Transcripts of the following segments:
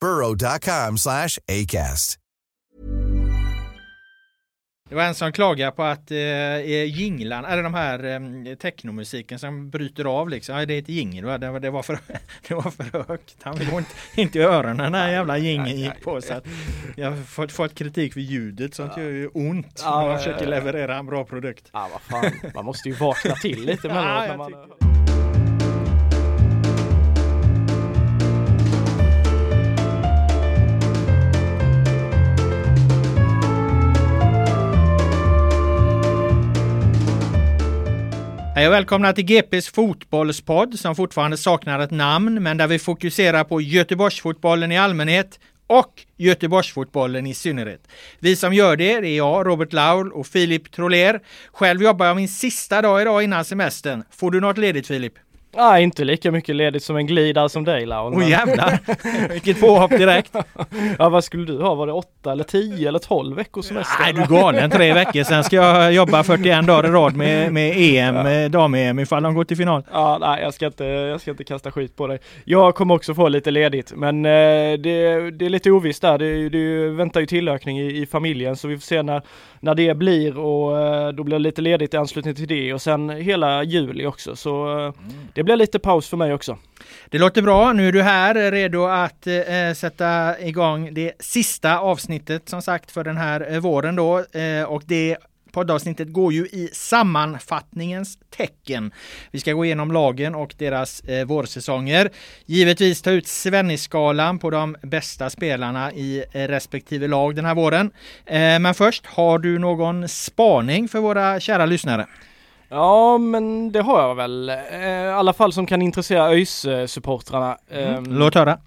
burrow.com slash ACAST. Det var en som klagade på att eh, jinglan, eller de här eh, technomusiken som bryter av liksom. Ja, det är ett jingel, det, var, det, var för, det var för högt. Han vill inte, inte i öronen när jävla jingeln gick på. Så att jag har fått, fått kritik för ljudet, sånt ja. gör ju ont. Ja, när man försöker leverera en bra produkt. Ja, vad fan. Man måste ju vakna till lite ja, när man... Hej och välkomna till GPs fotbollspodd som fortfarande saknar ett namn men där vi fokuserar på Göteborgsfotbollen i allmänhet och Göteborgsfotbollen i synnerhet. Vi som gör det är jag, Robert Laul och Filip Troler. Själv jobbar jag min sista dag idag innan semestern. Får du något ledigt Filip? Nej, inte lika mycket ledigt som en glidare som dig Laul. Åh jävlar! Vilket påhopp direkt! ja, vad skulle du ha? Var det åtta eller tio eller tolv veckors semester? Nej, du är galen! Tre veckor, sen ska jag jobba 41 dagar i rad med, med EM, ja. dam-EM ifall de går till final. Ja, nej, jag ska inte, jag ska inte kasta skit på dig. Jag kommer också få lite ledigt, men eh, det, det, är lite ovisst där. Det, det väntar ju tillökning i, i, familjen, så vi får se när, när det blir och eh, då blir det lite ledigt i anslutning till det och sen hela juli också. Så eh, mm det blir lite paus för mig också. Det låter bra. Nu är du här eh, redo att eh, eh, sätta igång det sista avsnittet som sagt för den här eh, våren då. Eh, och det poddavsnittet går ju i sammanfattningens tecken. Vi ska gå igenom lagen och deras eh, vårsäsonger. Givetvis ta ut Svennisskalan på de bästa spelarna i eh, respektive lag den här våren. Eh, men först, har du någon spaning för våra kära lyssnare? Ja men det har jag väl. Eh, I alla fall som kan intressera ÖIS-supportrarna. Mm. Ehm, Låt höra.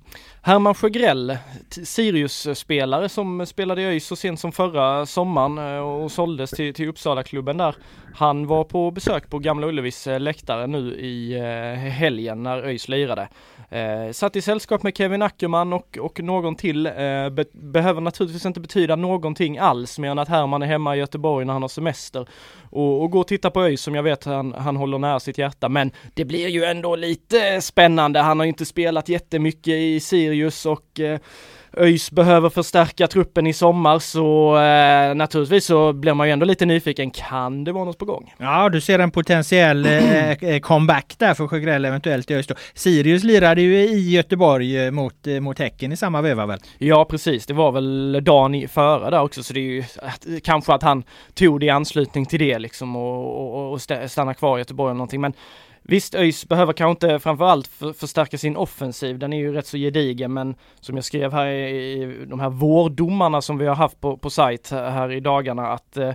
Herman Sjögrell, Sirius-spelare som spelade i ÖIS så sent som förra sommaren eh, och såldes till, till Uppsala-klubben där. Han var på besök på Gamla Ullevis eh, läktare nu i eh, helgen när ÖIS lirade. Eh, satt i sällskap med Kevin Ackerman och, och någon till. Eh, be behöver naturligtvis inte betyda någonting alls mer än att Herman är hemma i Göteborg när han har semester och, och gå och titta på ÖIS som jag vet han, han håller nära sitt hjärta. Men det blir ju ändå lite spännande. Han har inte spelat jättemycket i Sirius och eh, ÖIS behöver förstärka truppen i sommar så eh, naturligtvis så blir man ju ändå lite nyfiken. Kan det vara något på gång? Ja, du ser en potentiell eh, eh comeback där för Sjögrell eventuellt i ÖIS. Sirius lirade ju i Göteborg eh, mot, mot Häcken i samma veva väl? Ja, precis. Det var väl dagen före där också så det är ju kanske att han tog det i anslutning till det liksom och, och, och stanna kvar i Göteborg eller någonting. Men Visst, ÖIS behöver kanske inte framförallt för, förstärka sin offensiv, den är ju rätt så gedigen, men som jag skrev här i, de här vårdomarna som vi har haft på, på sajt här i dagarna, att eh,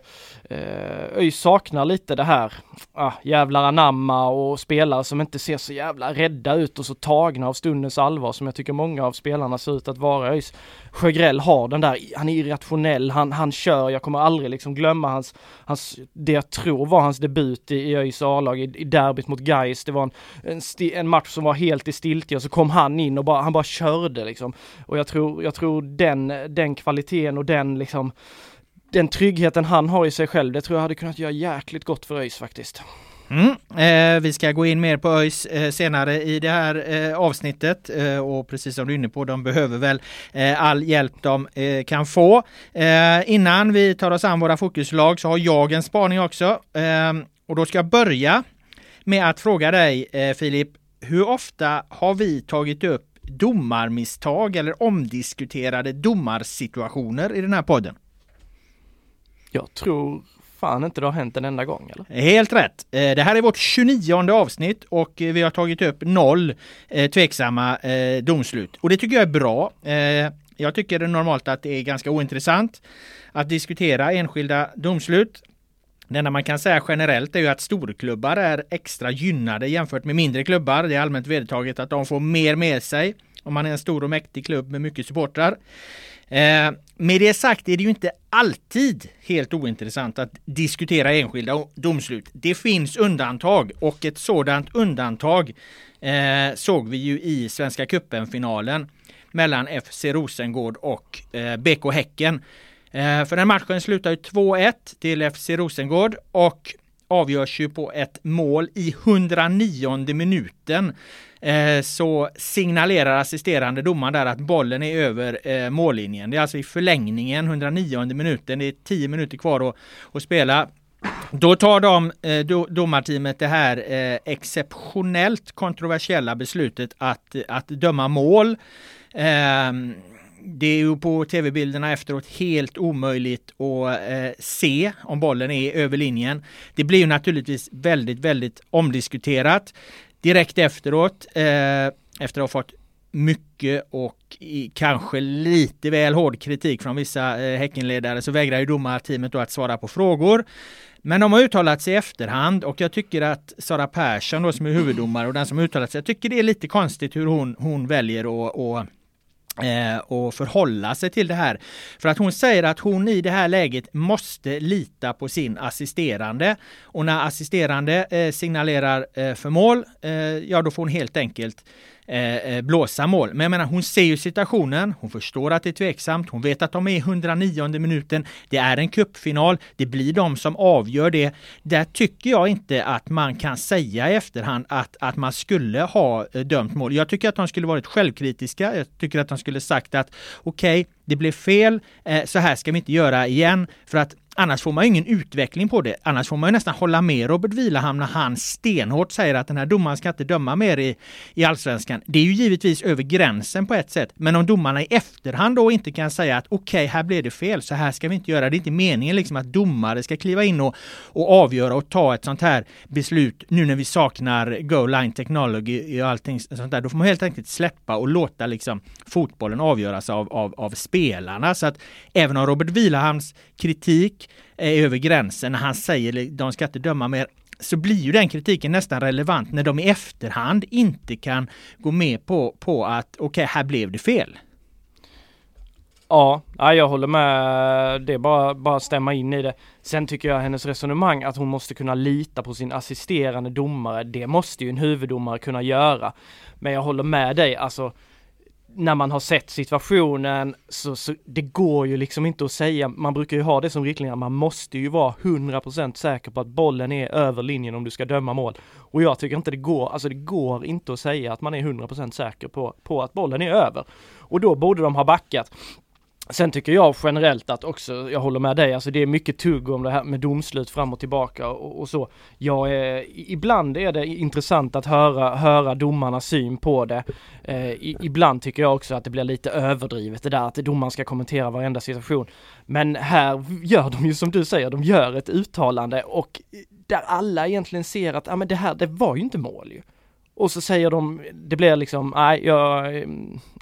eh, ÖIS saknar lite det här, ah, jävlar anamma och spelare som inte ser så jävla rädda ut och så tagna av stundens allvar som jag tycker många av spelarna ser ut att vara. ÖIS. Sjögrell har den där, han är irrationell, han, han kör, jag kommer aldrig liksom glömma hans, hans, det jag tror var hans debut i, i ÖIS A-lag i, i derbyt mot Gais. Gais. Det var en, en, en, match som var helt i stiltje och så kom han in och bara, han bara körde liksom. Och jag tror, jag tror den, den kvaliteten och den liksom den tryggheten han har i sig själv, det tror jag hade kunnat göra jäkligt gott för ÖIS faktiskt. Mm. Eh, vi ska gå in mer på ÖIS eh, senare i det här eh, avsnittet eh, och precis som du är inne på, de behöver väl eh, all hjälp de eh, kan få. Eh, innan vi tar oss an våra fokuslag så har jag en spaning också eh, och då ska jag börja med att fråga dig Filip, hur ofta har vi tagit upp domarmisstag eller omdiskuterade domarsituationer i den här podden? Jag tror fan inte det har hänt en enda gång eller? Helt rätt! Eh, det här är vårt 29 avsnitt och vi har tagit upp noll eh, tveksamma eh, domslut. Och det tycker jag är bra. Jag tycker det är normalt att det är ganska ointressant att diskutera enskilda domslut. Det enda man kan säga generellt är ju att storklubbar är extra gynnade jämfört med mindre klubbar. Det är allmänt vedertaget att de får mer med sig om man är en stor och mäktig klubb med mycket supportrar. Eh, med det sagt är det ju inte alltid helt ointressant att diskutera enskilda domslut. Det finns undantag och ett sådant undantag eh, såg vi ju i Svenska cupen-finalen mellan FC Rosengård och eh, BK Häcken. Eh, för den matchen slutar ju 2-1 till FC Rosengård och avgörs ju på ett mål i 109 minuten Eh, så signalerar assisterande domaren där att bollen är över eh, mållinjen. Det är alltså i förlängningen, 109 minuten, det är 10 minuter kvar att, att spela. Då tar de, eh, domarteamet det här eh, exceptionellt kontroversiella beslutet att, att döma mål. Eh, det är ju på tv-bilderna efteråt helt omöjligt att eh, se om bollen är över linjen. Det blir ju naturligtvis väldigt, väldigt omdiskuterat direkt efteråt, eh, efter att ha fått mycket och i, kanske lite väl hård kritik från vissa eh, Häckenledare så vägrar ju domarteamet då att svara på frågor. Men de har uttalat sig i efterhand och jag tycker att Sara Persson då som är huvuddomare och den som uttalat sig, jag tycker det är lite konstigt hur hon, hon väljer att Eh, och förhålla sig till det här. För att hon säger att hon i det här läget måste lita på sin assisterande. Och när assisterande eh, signalerar eh, för mål, eh, ja då får hon helt enkelt Eh, eh, blåsa mål. Men jag menar, hon ser ju situationen. Hon förstår att det är tveksamt. Hon vet att de är i 109 minuten. Det är en kuppfinal. Det blir de som avgör det. Där tycker jag inte att man kan säga i efterhand att, att man skulle ha eh, dömt mål. Jag tycker att de skulle varit självkritiska. Jag tycker att de skulle sagt att okej, okay, det blev fel. Eh, så här ska vi inte göra igen. För att Annars får man ingen utveckling på det. Annars får man ju nästan hålla med Robert Vilahamn när han stenhårt säger att den här domaren ska inte döma mer i, i allsvenskan. Det är ju givetvis över gränsen på ett sätt. Men om domarna i efterhand då inte kan säga att okej, okay, här blev det fel, så här ska vi inte göra. Det är inte meningen liksom att domare ska kliva in och, och avgöra och ta ett sånt här beslut nu när vi saknar go line technology och allting sånt där. Då får man helt enkelt släppa och låta liksom fotbollen avgöras av, av, av spelarna. Så att även om Robert Vilahamns kritik är över gränsen när han säger de ska inte döma mer så blir ju den kritiken nästan relevant när de i efterhand inte kan gå med på, på att okej, okay, här blev det fel. Ja, jag håller med. Det är bara, bara stämma in i det. Sen tycker jag hennes resonemang att hon måste kunna lita på sin assisterande domare. Det måste ju en huvuddomare kunna göra. Men jag håller med dig, alltså när man har sett situationen så, så, det går ju liksom inte att säga, man brukar ju ha det som riktlinjer, man måste ju vara 100% säker på att bollen är över linjen om du ska döma mål. Och jag tycker inte det går, alltså det går inte att säga att man är 100% säker på, på att bollen är över. Och då borde de ha backat. Sen tycker jag generellt att också, jag håller med dig, alltså det är mycket tugg om det här med domslut fram och tillbaka och, och så. Jag är, ibland är det intressant att höra, höra domarnas syn på det. Eh, ibland tycker jag också att det blir lite överdrivet det där att domaren ska kommentera varenda situation. Men här gör de ju som du säger, de gör ett uttalande och där alla egentligen ser att, ja men det här, det var ju inte mål ju. Och så säger de, det blir liksom, nej jag,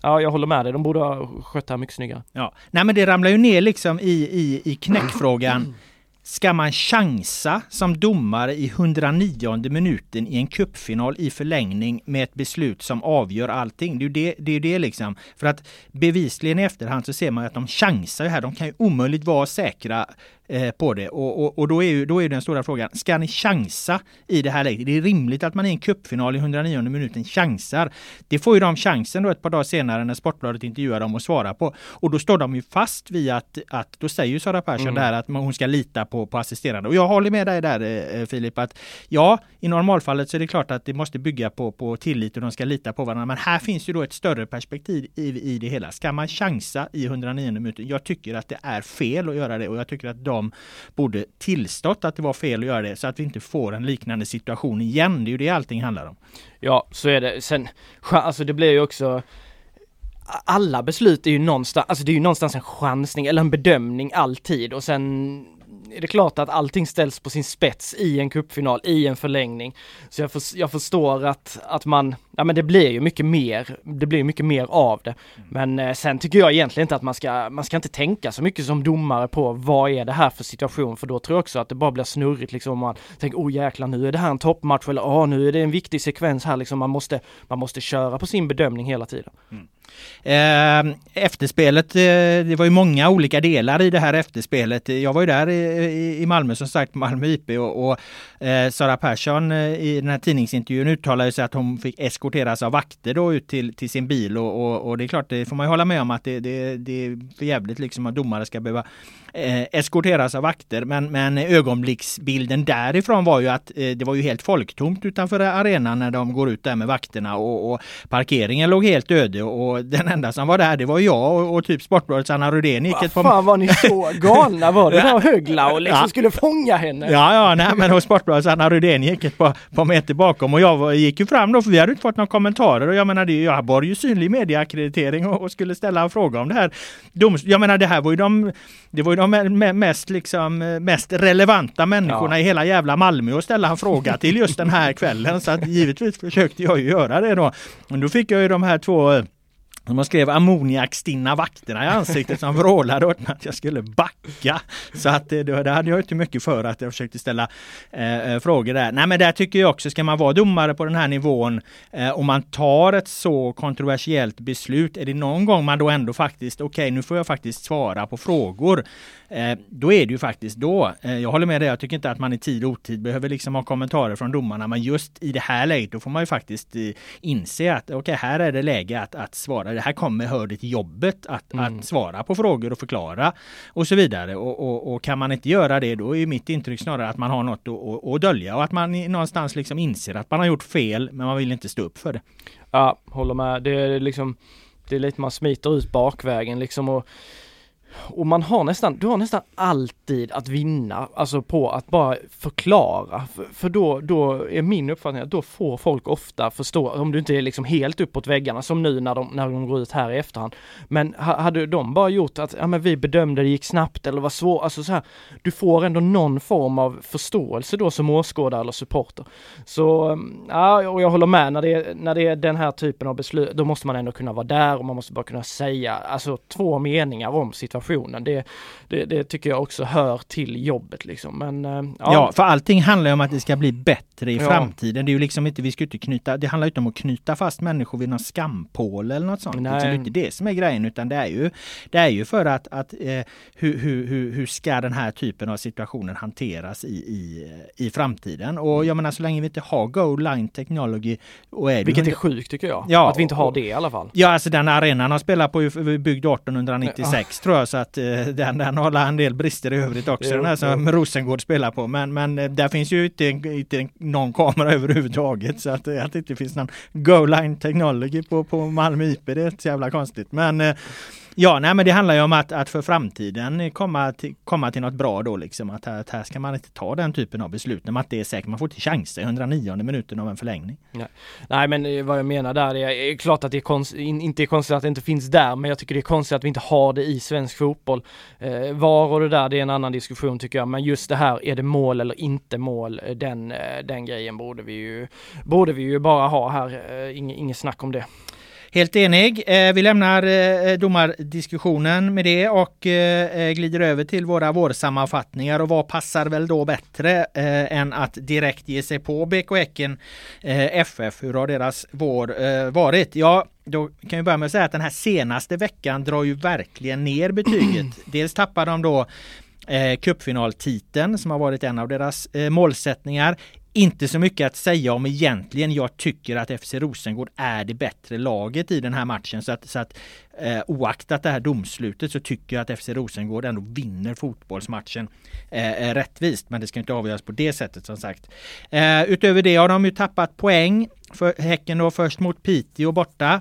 ja, jag håller med dig, de borde ha skött det här mycket snyggare. Ja, nej men det ramlar ju ner liksom i, i, i knäckfrågan. Ska man chansa som domare i 109 minuten i en kuppfinal i förlängning med ett beslut som avgör allting? Det är ju det, det, är det liksom. För att bevisligen i efterhand så ser man att de chansar ju här. De kan ju omöjligt vara säkra eh, på det. Och, och, och, då, är ju, då är den stora frågan, ska ni chansa i det här läget? Det är rimligt att man i en cupfinal i 109 minuten chansar. Det får ju de chansen då ett par dagar senare när Sportbladet intervjuar dem och svarar på. Och då står de ju fast vid att, att då säger ju Sara Persson mm. där att hon ska lita på, på assisterande. Och jag håller med dig där eh, Filip, att ja, i normalfallet så är det klart att det måste bygga på, på tillit och de ska lita på varandra. Men här finns ju då ett större perspektiv i, i det hela. Ska man chansa i 109 minuter? Jag tycker att det är fel att göra det och jag tycker att de borde tillstått att det var fel att göra det så att vi inte får en liknande situation igen. Det är ju det allting handlar om. Ja, så är det. Sen, alltså det blir ju också alla beslut är ju någonstans, alltså det är ju någonstans en chansning eller en bedömning alltid och sen är det klart att allting ställs på sin spets i en kuppfinal, i en förlängning. Så jag, för, jag förstår att, att man, ja men det blir ju mycket mer, det blir mycket mer av det. Men eh, sen tycker jag egentligen inte att man ska, man ska inte tänka så mycket som domare på vad är det här för situation, för då tror jag också att det bara blir snurrigt liksom. Man tänker, oh jäklar nu är det här en toppmatch eller oh, nu är det en viktig sekvens här liksom. Man måste, man måste köra på sin bedömning hela tiden. Mm. Eh, efterspelet, eh, det var ju många olika delar i det här efterspelet. Jag var ju där i, Malmö som sagt, Malmö IP och, och eh, Sara Persson i den här tidningsintervjun uttalade sig att hon fick eskorteras av vakter då ut till, till sin bil och, och, och det är klart, det får man ju hålla med om att det, det, det är för jävligt liksom att domare ska behöva eh, eskorteras av vakter. Men, men ögonblicksbilden därifrån var ju att eh, det var ju helt folktomt utanför arenan när de går ut där med vakterna och, och parkeringen låg helt öde och den enda som var där det var jag och, och typ Sportbladets Anna Rydén gick ett par... Fan var ni så galna var det där högla och liksom ja. skulle fånga henne? Ja, ja, nej men Sportbladets Anna Rydén gick ett par, par meter bakom och jag gick ju fram då för vi hade inte fått några kommentarer och jag menar det, jag bar ju synlig medieackreditering och, och skulle ställa en fråga om det här. Doms, jag menar det här var ju de det var ju de mest, liksom, mest relevanta människorna ja. i hela jävla Malmö att ställa en fråga till just den här kvällen. Så att givetvis försökte jag ju göra det då. Men då fick jag ju de här två man skrev ammoniakstinna vakterna i ansiktet som vrålade åt mig att jag skulle backa. Så att det, det hade jag inte mycket för att jag försökte ställa eh, eh, frågor där. Nej men där tycker jag också, ska man vara domare på den här nivån eh, och man tar ett så kontroversiellt beslut, är det någon gång man då ändå faktiskt, okej okay, nu får jag faktiskt svara på frågor. Eh, då är det ju faktiskt då. Eh, jag håller med dig, jag tycker inte att man i tid och otid behöver liksom ha kommentarer från domarna, men just i det här läget då får man ju faktiskt eh, inse att okej, okay, här är det läge att, att svara. Det här kommer hör det till jobbet att, mm. att svara på frågor och förklara och så vidare. Och, och, och, kan man inte göra det, då är mitt intryck snarare att man har något att, att, att dölja och att man någonstans liksom inser att man har gjort fel, men man vill inte stå upp för det. Ja, håller med. Det är liksom det är lite man smiter ut bakvägen liksom och och man har nästan, du har nästan alltid att vinna, alltså på att bara förklara. För, för, då, då är min uppfattning att då får folk ofta förstå, om du inte är liksom helt uppåt väggarna som nu när de, när de går ut här i efterhand. Men hade de bara gjort att, ja men vi bedömde det gick snabbt eller var svårt, alltså så här, du får ändå någon form av förståelse då som åskådare eller supporter. Så, mm, ja, och jag håller med när det, är, när det är den här typen av beslut, då måste man ändå kunna vara där och man måste bara kunna säga, alltså två meningar om situationen situationen. Det, det, det, tycker jag också hör till jobbet liksom. Men, eh, ja. ja. för allting handlar ju om att det ska bli bättre i ja. framtiden. Det är ju liksom inte, vi ska inte knyta, det handlar inte om att knyta fast människor vid någon skampåle eller något sånt. Nej. Liksom, det är inte det som är grejen utan det är ju, det är ju för att, att eh, hur, hur, hur, ska den här typen av situationer hanteras i, i, i framtiden? Och jag menar så länge vi inte har Go Line Technology och är Vilket är sjukt tycker jag. Ja, att vi inte har det i alla fall. Ja, alltså den arenan har spelat på byggd 1896 ja. tror jag så att eh, den, den har en del brister i övrigt också. den här som Rosengård spelar på. Men, men eh, där finns ju inte, inte någon kamera överhuvudtaget. Så att, eh, att det inte finns någon Go-line Technology på, på Malmö IP, det är så jävla konstigt. Men Ja, nej, men det handlar ju om att, att för framtiden komma till, komma till något bra då liksom. Att, att här ska man inte ta den typen av beslut när man inte är säker. Man får inte chanser i 109 minuten av en förlängning. Nej. nej, men eh, vad jag menar där är, är klart att det är konst, inte är konstigt att det inte finns där, men jag tycker det är konstigt att vi inte har det i svensk fotboll. Eh, var och det där, det är en annan diskussion tycker jag, men just det här, är det mål eller inte mål? Eh, den, eh, den grejen borde vi ju, borde vi ju bara ha här. Inge, inget snack om det. Helt enig. Eh, vi lämnar eh, domardiskussionen med det och eh, glider över till våra vårsammanfattningar och vad passar väl då bättre än att direkt ge sig på BK Häcken FF. Hur har deras vår varit? Ja, då kan vi börja med att säga att den här senaste veckan drar ju verkligen ner betyget. Dels tappar de då eh, cupfinaltiteln som har varit en av deras eh, målsättningar. Inte så mycket att säga om egentligen. Jag tycker att FC Rosengård är det bättre laget i den här matchen. Så att, så att eh, oaktat det här domslutet så tycker jag att FC Rosengård ändå vinner fotbollsmatchen eh, eh, rättvist. Men det ska inte avgöras på det sättet som sagt. Eh, utöver det har de ju tappat poäng. För Häcken då först mot Piteå borta.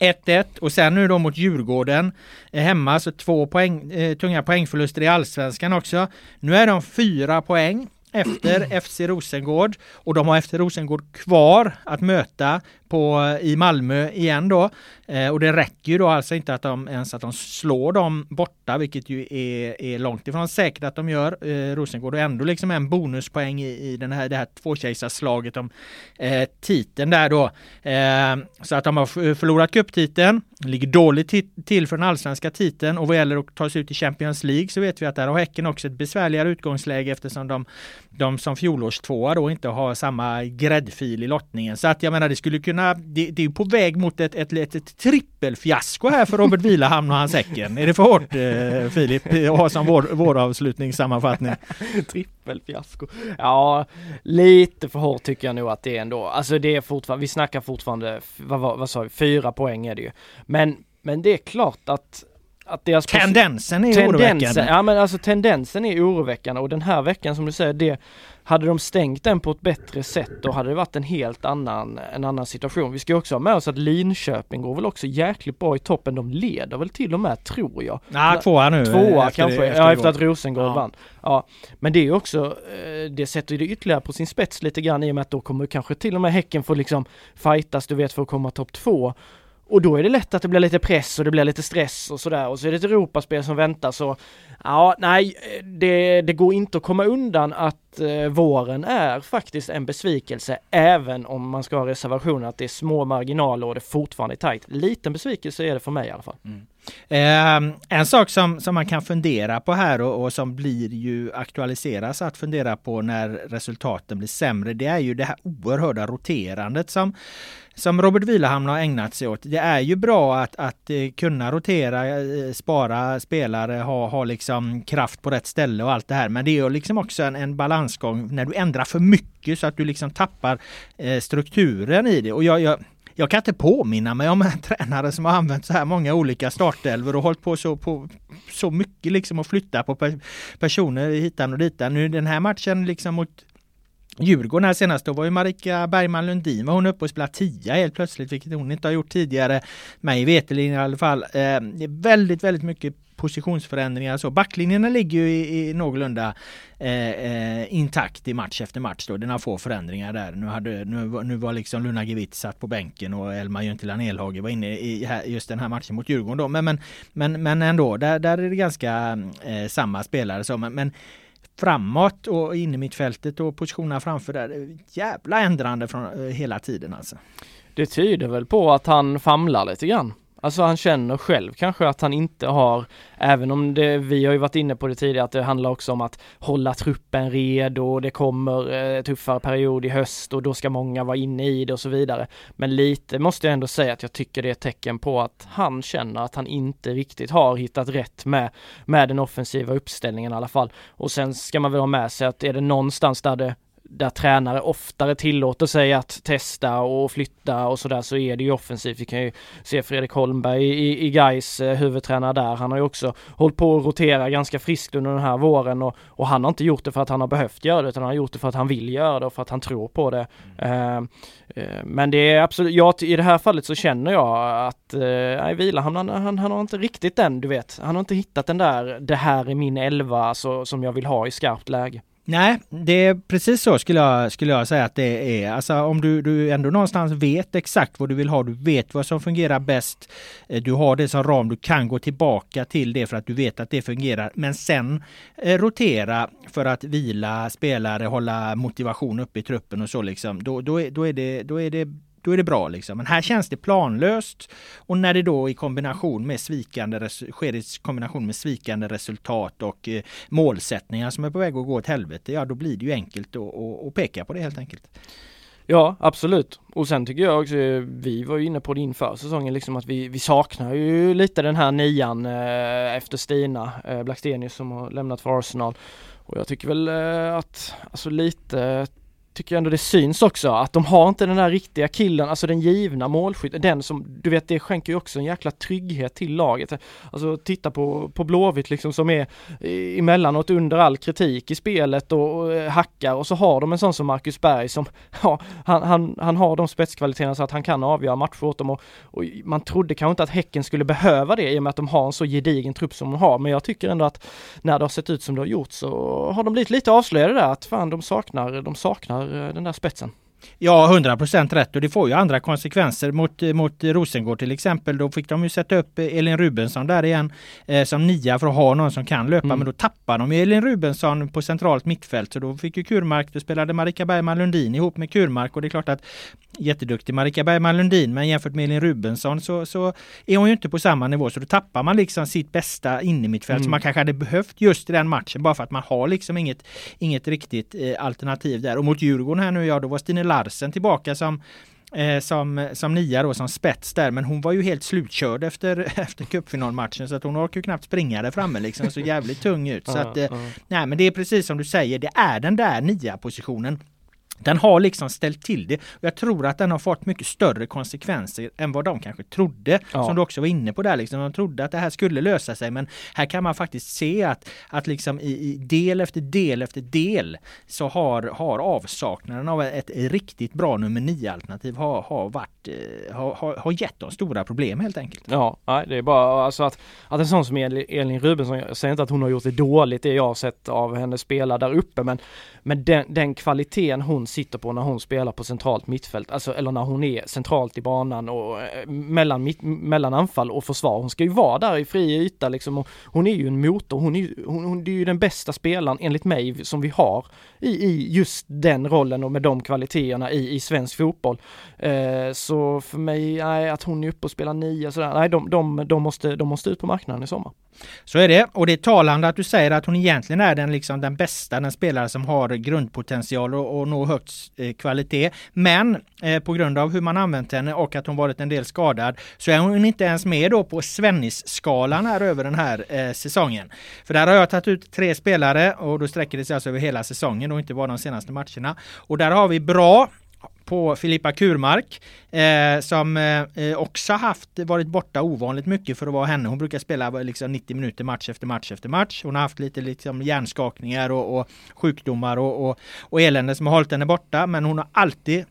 1-1 och sen nu då mot Djurgården eh, hemma så två poäng, eh, tunga poängförluster i allsvenskan också. Nu är de fyra poäng efter FC Rosengård och de har FC Rosengård kvar att möta på, i Malmö igen då. Eh, och det räcker ju då alltså inte att de ens att de slår dem borta, vilket ju är, är långt ifrån säkert att de gör, eh, Rosengård, och ändå liksom en bonuspoäng i, i den här, det här tvåkejsarslaget om eh, titeln där då. Eh, så att de har förlorat cuptiteln, ligger dåligt till för den allsvenska titeln och vad gäller att ta sig ut i Champions League så vet vi att där har Häcken också ett besvärligare utgångsläge eftersom de, de som fjolårstvåa då inte har samma gräddfil i lottningen. Så att jag menar det skulle kunna menar, det, det är på väg mot ett, ett, ett, ett trippelfiasko här för Robert Vilahamn och hans Häcken. Är det för hårt eh, Filip att ha som vår, vår avslutningssammanfattning? trippelfiasko. Ja, lite för hårt tycker jag nog att det är ändå. Alltså det är fortfarande, vi snackar fortfarande, vad, vad, vad sa vi, fyra poäng är det ju. Men, men det är klart att att deras tendensen är oroväckande. Ja men alltså tendensen är oroväckande och den här veckan som du säger, det hade de stängt den på ett bättre sätt då hade det varit en helt annan, en annan situation. Vi ska också ha med oss att Linköping går väl också jäkligt bra i toppen. De leder väl till och med tror jag. Ja, tvåa nu. Tvåa efter kanske, det, efter ja efter att Rosengård ja. vann. Ja, men det är också, eh, det sätter det ytterligare på sin spets lite grann i och med att då kommer kanske till och med Häcken få liksom fightas, du vet, för att komma topp två. Och då är det lätt att det blir lite press och det blir lite stress och sådär och så är det ett Europaspel som väntar så ja, nej, det, det går inte att komma undan att eh, våren är faktiskt en besvikelse även om man ska ha reservationer att det är små marginaler och det fortfarande är tajt. Liten besvikelse är det för mig i alla fall. Mm. Eh, en sak som, som man kan fundera på här och, och, som blir ju aktualiseras att fundera på när resultaten blir sämre, det är ju det här oerhörda roterandet som som Robert Vilahamn har ägnat sig åt. Det är ju bra att, att eh, kunna rotera, eh, spara spelare, ha, ha liksom kraft på rätt ställe och allt det här. Men det är ju liksom också en, en balansgång när du ändrar för mycket så att du liksom tappar eh, strukturen i det. Och jag, jag jag kan inte påminna mig om en tränare som har använt så här många olika startelver och hållit på så, på, så mycket liksom att flytta på personer hitan och ditan. Nu den här matchen liksom mot Djurgården här senast, då var ju Marika Bergman Lundin var hon uppe och spelade tia helt plötsligt, vilket hon inte har gjort tidigare. Mig veterligen i alla fall. Eh, det är väldigt, väldigt mycket positionsförändringar så. Backlinjerna ligger ju i, i någorlunda eh, eh intakt i match efter match då. Den har få förändringar där. Nu, hade, nu, nu var liksom Luna Gevitt satt på bänken och Elmar Juntilan Elhage var inne i här, just den här matchen mot Djurgården då. Men, men, men, men ändå, där, där är det ganska eh, samma spelare så. Men, men framåt och in i mittfältet och positionerna framför där. Jävla ändrande från eh, hela tiden alltså. Det tyder väl på att han famlar lite grann. Alltså han känner själv kanske att han inte har, även om det, vi har ju varit inne på det tidigare, att det handlar också om att hålla truppen redo, det kommer eh, tuffare period i höst och då ska många vara inne i det och så vidare. Men lite måste jag ändå säga att jag tycker det är ett tecken på att han känner att han inte riktigt har hittat rätt med, med den offensiva uppställningen i alla fall. Och sen ska man väl ha med sig att är det någonstans där det där tränare oftare tillåter sig att testa och flytta och sådär så är det ju offensivt. Vi kan ju se Fredrik Holmberg i, i Gais eh, huvudtränare där. Han har ju också hållit på att rotera ganska friskt under den här våren och, och han har inte gjort det för att han har behövt göra det utan han har gjort det för att han vill göra det och för att han tror på det. Mm. Uh, uh, men det är absolut, ja, i det här fallet så känner jag att uh, nej, Vila, han, han, han, har inte riktigt den, du vet. Han har inte hittat den där, det här är min elva så, som jag vill ha i skarpt läge. Nej, det är precis så skulle jag, skulle jag säga att det är. Alltså om du, du ändå någonstans vet exakt vad du vill ha, du vet vad som fungerar bäst. Eh, du har det som ram, du kan gå tillbaka till det för att du vet att det fungerar. Men sen eh, rotera för att vila spelare, hålla motivation uppe i truppen och så liksom. Då, då, är, då, är, det, då är det då är det bra liksom. Men här känns det planlöst och när det då i kombination med svikande sker i kombination med svikande resultat och eh, målsättningar som är på väg att gå åt helvete, ja då blir det ju enkelt att, peka på det helt enkelt. Ja, absolut. Och sen tycker jag också, eh, vi var ju inne på det inför säsongen liksom att vi, vi saknar ju lite den här nian eh, efter Stina eh, Blackstenius som har lämnat för Arsenal. Och jag tycker väl eh, att, alltså lite tycker jag ändå det syns också att de har inte den där riktiga killen, alltså den givna målskytten, den som, du vet det skänker ju också en jäkla trygghet till laget. Alltså titta på, på Blåvitt liksom som är emellanåt under all kritik i spelet och, och eh, hackar och så har de en sån som Marcus Berg som, ja, han, han, han har de spetskvaliteterna så att han kan avgöra matcher åt dem och, och man trodde kanske inte att Häcken skulle behöva det i och med att de har en så gedigen trupp som de har, men jag tycker ändå att när det har sett ut som det har gjort så har de blivit lite avslöjade där att fan de saknar, de saknar Eh, den där spetsen. Ja, 100% rätt och det får ju andra konsekvenser mot, mot Rosengård till exempel. Då fick de ju sätta upp Elin Rubensson där igen eh, som nia för att ha någon som kan löpa. Mm. Men då tappar de ju Elin Rubensson på centralt mittfält. Så då fick ju Kurmark, då spelade Marika Bergman Lundin ihop med Kurmark och det är klart att jätteduktig Marika Bergman Lundin men jämfört med Elin Rubensson så, så är hon ju inte på samma nivå. Så då tappar man liksom sitt bästa innermittfält mm. som man kanske hade behövt just i den matchen bara för att man har liksom inget, inget riktigt eh, alternativ där. Och mot Djurgården här nu, ja då var Stine Larsen tillbaka som eh, som, som nia då, som spets där. Men hon var ju helt slutkörd efter, efter cupfinalmatchen så att hon orkar ju knappt springa där framme liksom. Så jävligt tung ut. Så att, eh, nej men det är precis som du säger, det är den där nia positionen den har liksom ställt till det. Jag tror att den har fått mycket större konsekvenser än vad de kanske trodde. Ja. Som du också var inne på där. Liksom. De trodde att det här skulle lösa sig men här kan man faktiskt se att, att liksom i, i del efter del efter del så har, har avsaknaden av ett riktigt bra nummer 9 alternativ har, har, varit, eh, har, har gett dem stora problem helt enkelt. Ja, det är bara alltså att, att en sån som Elin Rubensson, jag säger inte att hon har gjort det dåligt det jag har sett av henne spela där uppe men, men den, den kvaliteten hon sitter på när hon spelar på centralt mittfält, alltså eller när hon är centralt i banan och eh, mellan, mitt, mellan anfall och försvar. Hon ska ju vara där i fri yta liksom och hon är ju en motor. Hon är, hon, hon, det är ju den bästa spelaren enligt mig som vi har i, i just den rollen och med de kvaliteterna i, i svensk fotboll. Eh, så för mig, nej, att hon är uppe och spelar nio sådär, nej de, de, de, måste, de måste ut på marknaden i sommar. Så är det och det är talande att du säger att hon egentligen är den, liksom, den bästa, den spelare som har grundpotential och, och nå högt eh, kvalitet. Men eh, på grund av hur man använt henne och att hon varit en del skadad så är hon inte ens med då på Svennis-skalan här över den här eh, säsongen. För där har jag tagit ut tre spelare och då sträcker det sig alltså över hela säsongen och inte bara de senaste matcherna. Och där har vi bra på Filippa Kurmark eh, som eh, också haft varit borta ovanligt mycket för att vara henne. Hon brukar spela liksom 90 minuter match efter match efter match. Hon har haft lite liksom hjärnskakningar och, och sjukdomar och, och, och elände som har hållit henne borta. Men hon har alltid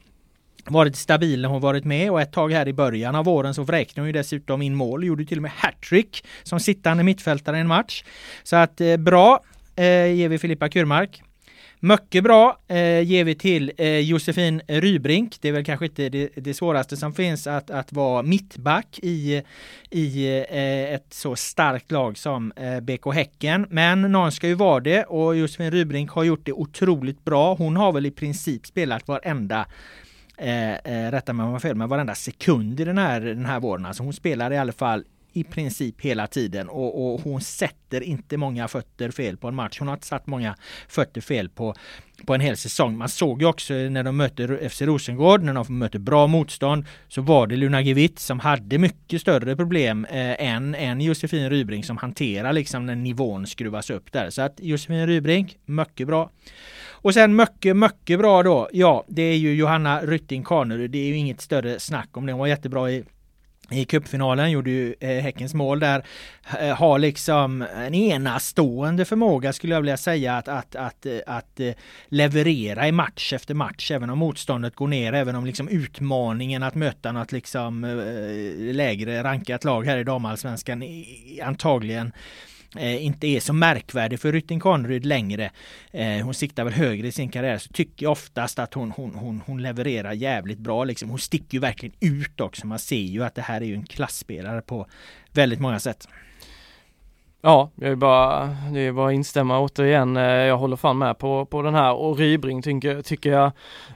varit stabil när hon varit med och ett tag här i början av våren så vräkte hon ju dessutom in mål, gjorde till och med hattrick som sittande mittfältare i en match. Så att eh, bra eh, ger vi Filippa Kurmark. Mycket bra eh, ger vi till eh, Josefin Rybrink. Det är väl kanske inte det, det svåraste som finns att, att vara mittback i, i eh, ett så starkt lag som eh, BK Häcken. Men någon ska ju vara det och Josefin Rybrink har gjort det otroligt bra. Hon har väl i princip spelat varenda Eh, eh, rätta mig om jag har fel, men varenda sekund i den här, den här våren. Alltså hon spelar i alla fall i princip hela tiden och, och, hon sätter inte många fötter fel på en match. Hon har inte satt många fötter fel på, på en hel säsong. Man såg ju också när de möter FC Rosengård, när de möter bra motstånd, så var det Luna Gevitt som hade mycket större problem eh, än, än Josefin Rybrink som hanterar liksom när nivån skruvas upp där. Så att Josefin Rybrink, mycket bra. Och sen mycket, mycket bra då. Ja, det är ju Johanna Rytting Kanerud. Det är ju inget större snack om det. Hon var jättebra i i cupfinalen gjorde ju eh, Häckens mål där. Eh, har liksom en enastående förmåga skulle jag vilja säga att, att, att, eh, att leverera i match efter match. Även om motståndet går ner, även om liksom utmaningen att möta något liksom lägre rankat lag här i damallsvenskan antagligen eh, inte är så märkvärdig för Rytting Kaneryd längre. Eh, hon siktar väl högre i sin karriär så tycker jag oftast att hon, hon, hon, hon levererar jävligt bra. Liksom. Hon sticker ju verkligen ut också. Man ser ju att det här är ju en klassspelare på väldigt många sätt. Ja, jag är bara, det är bara att instämma återigen. Eh, jag håller fan med på, på den här och Rybring tycker, tycker jag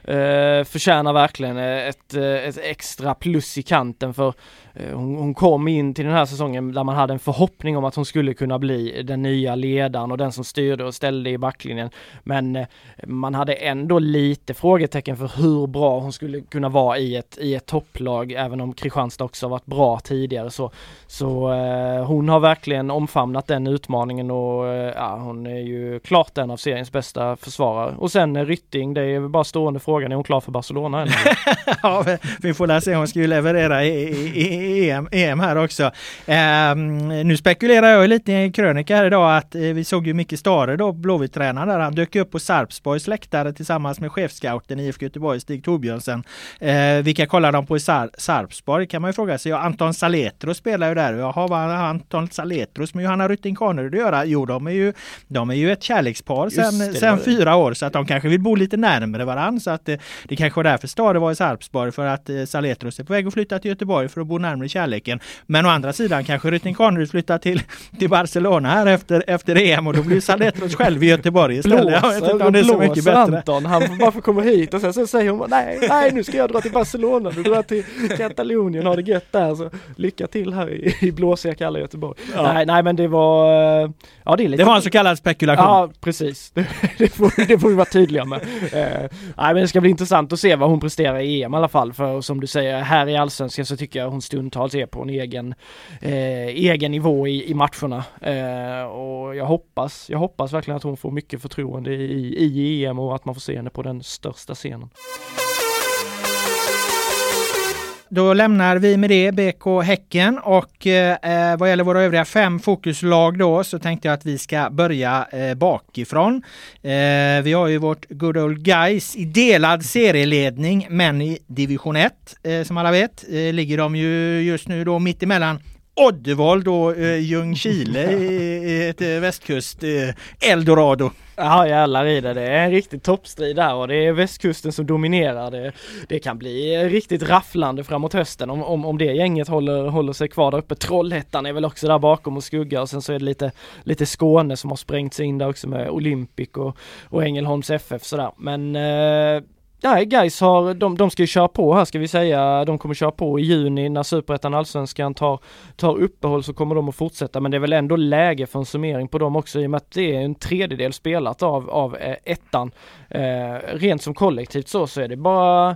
eh, förtjänar verkligen ett, eh, ett extra plus i kanten för Eh, hon, hon kom in till den här säsongen där man hade en förhoppning om att hon skulle kunna bli den nya ledaren och den som styrde och ställde i backlinjen. Men eh, man hade ändå lite frågetecken för hur bra hon skulle kunna vara i ett, i ett topplag, även om Kristianstad också varit bra tidigare så, så eh, hon har verkligen omfamnat den utmaningen och eh, ja, hon är ju klart en av seriens bästa försvarare. Och sen eh, Rytting, det är bara stående frågan, är hon klar för Barcelona Eller? ja, vi får läsa, se, hon ska ju leverera i, i, i EM, EM, här också. Eh, nu spekulerar jag lite i en krönika här idag att eh, vi såg ju Micke Stare då, Blåvitt-tränaren där, han dök upp på Sarpsborgs läktare tillsammans med chefscouten i IFK Göteborg, Stig Torbjörnsen. Eh, vilka kollar de på i Sar Sarpsborg kan man ju fråga sig. Ja, Anton Saletros spelar ju där. Jaha, vad har Anton Saletros med Johanna Rytting Kaneryd att göra? Jo, de är ju, de är ju ett kärlekspar sedan, sedan fyra år så att de kanske vill bo lite närmare varandra. Så att det, det kanske var därför Stare var i Sarpsborg för att eh, Saletros är på väg att flytta till Göteborg för att bo närmare kärleken. Men å andra sidan kanske Rytting Kaneryd flyttar till, till Barcelona här efter, efter EM och då blir Saletros själv i Göteborg istället. Blåser, jag vet inte om det är så mycket bättre. Anton, han får bara få komma hit och sen så säger hon nej, nej nu ska jag dra till Barcelona, du drar till Katalonien, har det gött där så lycka till här i, i blåsiga kalla Göteborg. Ja. Nej, nej men det var, ja det är lite... Det var en så kallad spekulation. Ja precis, det, det, får, det får vi vara tydliga med. Uh, nej men det ska bli intressant att se vad hon presterar i EM i alla fall för som du säger här i Allsvenskan så tycker jag hon stundtals är på en egen, eh, egen nivå i, i matcherna. Eh, och jag hoppas, jag hoppas verkligen att hon får mycket förtroende i, i EM och att man får se henne på den största scenen. Då lämnar vi med det BK Häcken och eh, eh, vad gäller våra övriga fem fokuslag då så tänkte jag att vi ska börja eh, bakifrån. Eh, vi har ju vårt good old guys i delad serieledning men i division 1 eh, som alla vet eh, ligger de ju just nu då mitt emellan Oddevold och eh, Ljungskile i ett eh, västkust eh, Eldorado. Ja jävlar i det, det är en riktig toppstrid där och det är västkusten som dominerar. Det, det kan bli riktigt rafflande framåt hösten om, om, om det gänget håller, håller sig kvar där uppe. Trollhättan är väl också där bakom och skuggar och sen så är det lite, lite Skåne som har sprängt sig in där också med Olympic och, och Ängelholms FF sådär. Men eh, Nej, guys har, de, de ska ju köra på här ska vi säga. De kommer köra på i juni när Superettan Allsvenskan tar, tar uppehåll så kommer de att fortsätta. Men det är väl ändå läge för en summering på dem också i och med att det är en tredjedel spelat av, av eh, ettan. Eh, rent som kollektivt så, så är det bara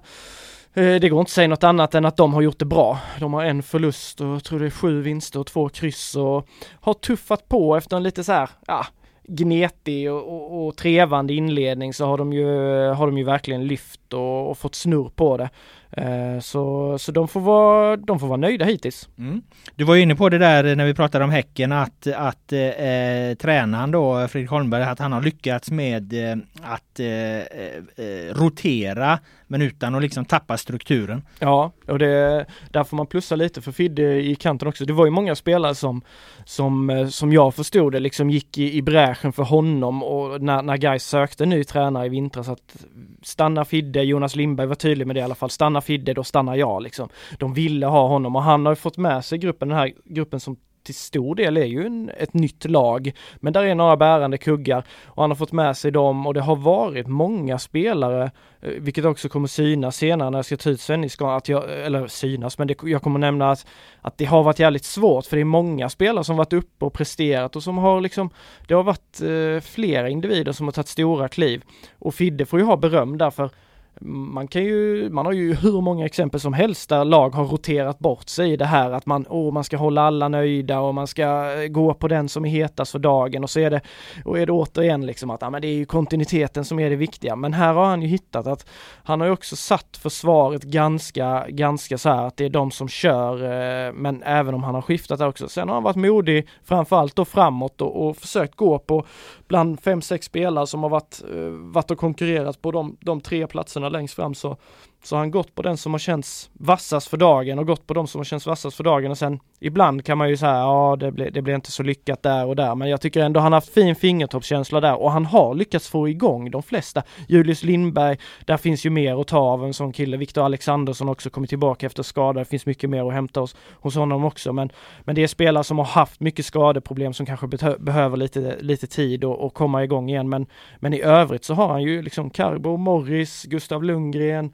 eh, det går inte att säga något annat än att de har gjort det bra. De har en förlust och jag tror det är sju vinster och två kryss och har tuffat på efter en lite så här, ja, gnetig och, och, och, trevande inledning så har de ju, har de ju verkligen lyft och, och fått snurr på det. Eh, så, så de, får vara, de får vara nöjda hittills. Mm. Du var inne på det där när vi pratade om Häcken att, att eh, tränaren då, Fredrik Holmberg, att han har lyckats med eh, att eh, eh, eh rotera men utan att liksom tappa strukturen. Ja, och det, där får man plussa lite för Fidde i kanten också. Det var ju många spelare som, som, eh, som jag förstod det, liksom gick i, i bräschen för honom och när, när Gais sökte ny tränare i vintras att stanna Fidde, Jonas Lindberg var tydlig med det i alla fall, stanna Fidde, då stannar jag liksom. De ville ha honom och han har ju fått med sig gruppen, den här gruppen som till stor del är ju en, ett nytt lag. Men där är några bärande kuggar och han har fått med sig dem och det har varit många spelare, eh, vilket också kommer synas senare när jag ska ta ut Svenniskan, att jag, eller synas, men det, jag kommer nämna att, att det har varit jävligt svårt för det är många spelare som varit uppe och presterat och som har liksom, det har varit eh, flera individer som har tagit stora kliv. Och Fidde får ju ha beröm därför man kan ju, man har ju hur många exempel som helst där lag har roterat bort sig i det här att man, åh, man ska hålla alla nöjda och man ska eh, gå på den som är hetast för dagen och så är det, och är det återigen liksom att, ja men det är ju kontinuiteten som är det viktiga. Men här har han ju hittat att han har ju också satt försvaret ganska, ganska så här att det är de som kör, eh, men även om han har skiftat där också. Sen har han varit modig, framförallt då framåt och, och försökt gå på bland fem, sex spelare som har varit, eh, varit och konkurrerat på de, de tre platserna längst fram så så har han gått på den som har känts vassast för dagen och gått på de som har känts vassast för dagen och sen ibland kan man ju säga ja det blir, det blir inte så lyckat där och där men jag tycker ändå han har haft fin fingertoppskänsla där och han har lyckats få igång de flesta. Julius Lindberg, där finns ju mer att ta av en sån kille. Viktor Alexandersson också kommit tillbaka efter skada. Det finns mycket mer att hämta hos, hos honom också men, men det är spelare som har haft mycket skadeproblem som kanske behöver lite, lite tid och, och komma igång igen men, men i övrigt så har han ju liksom Carbo, Morris, Gustav Lundgren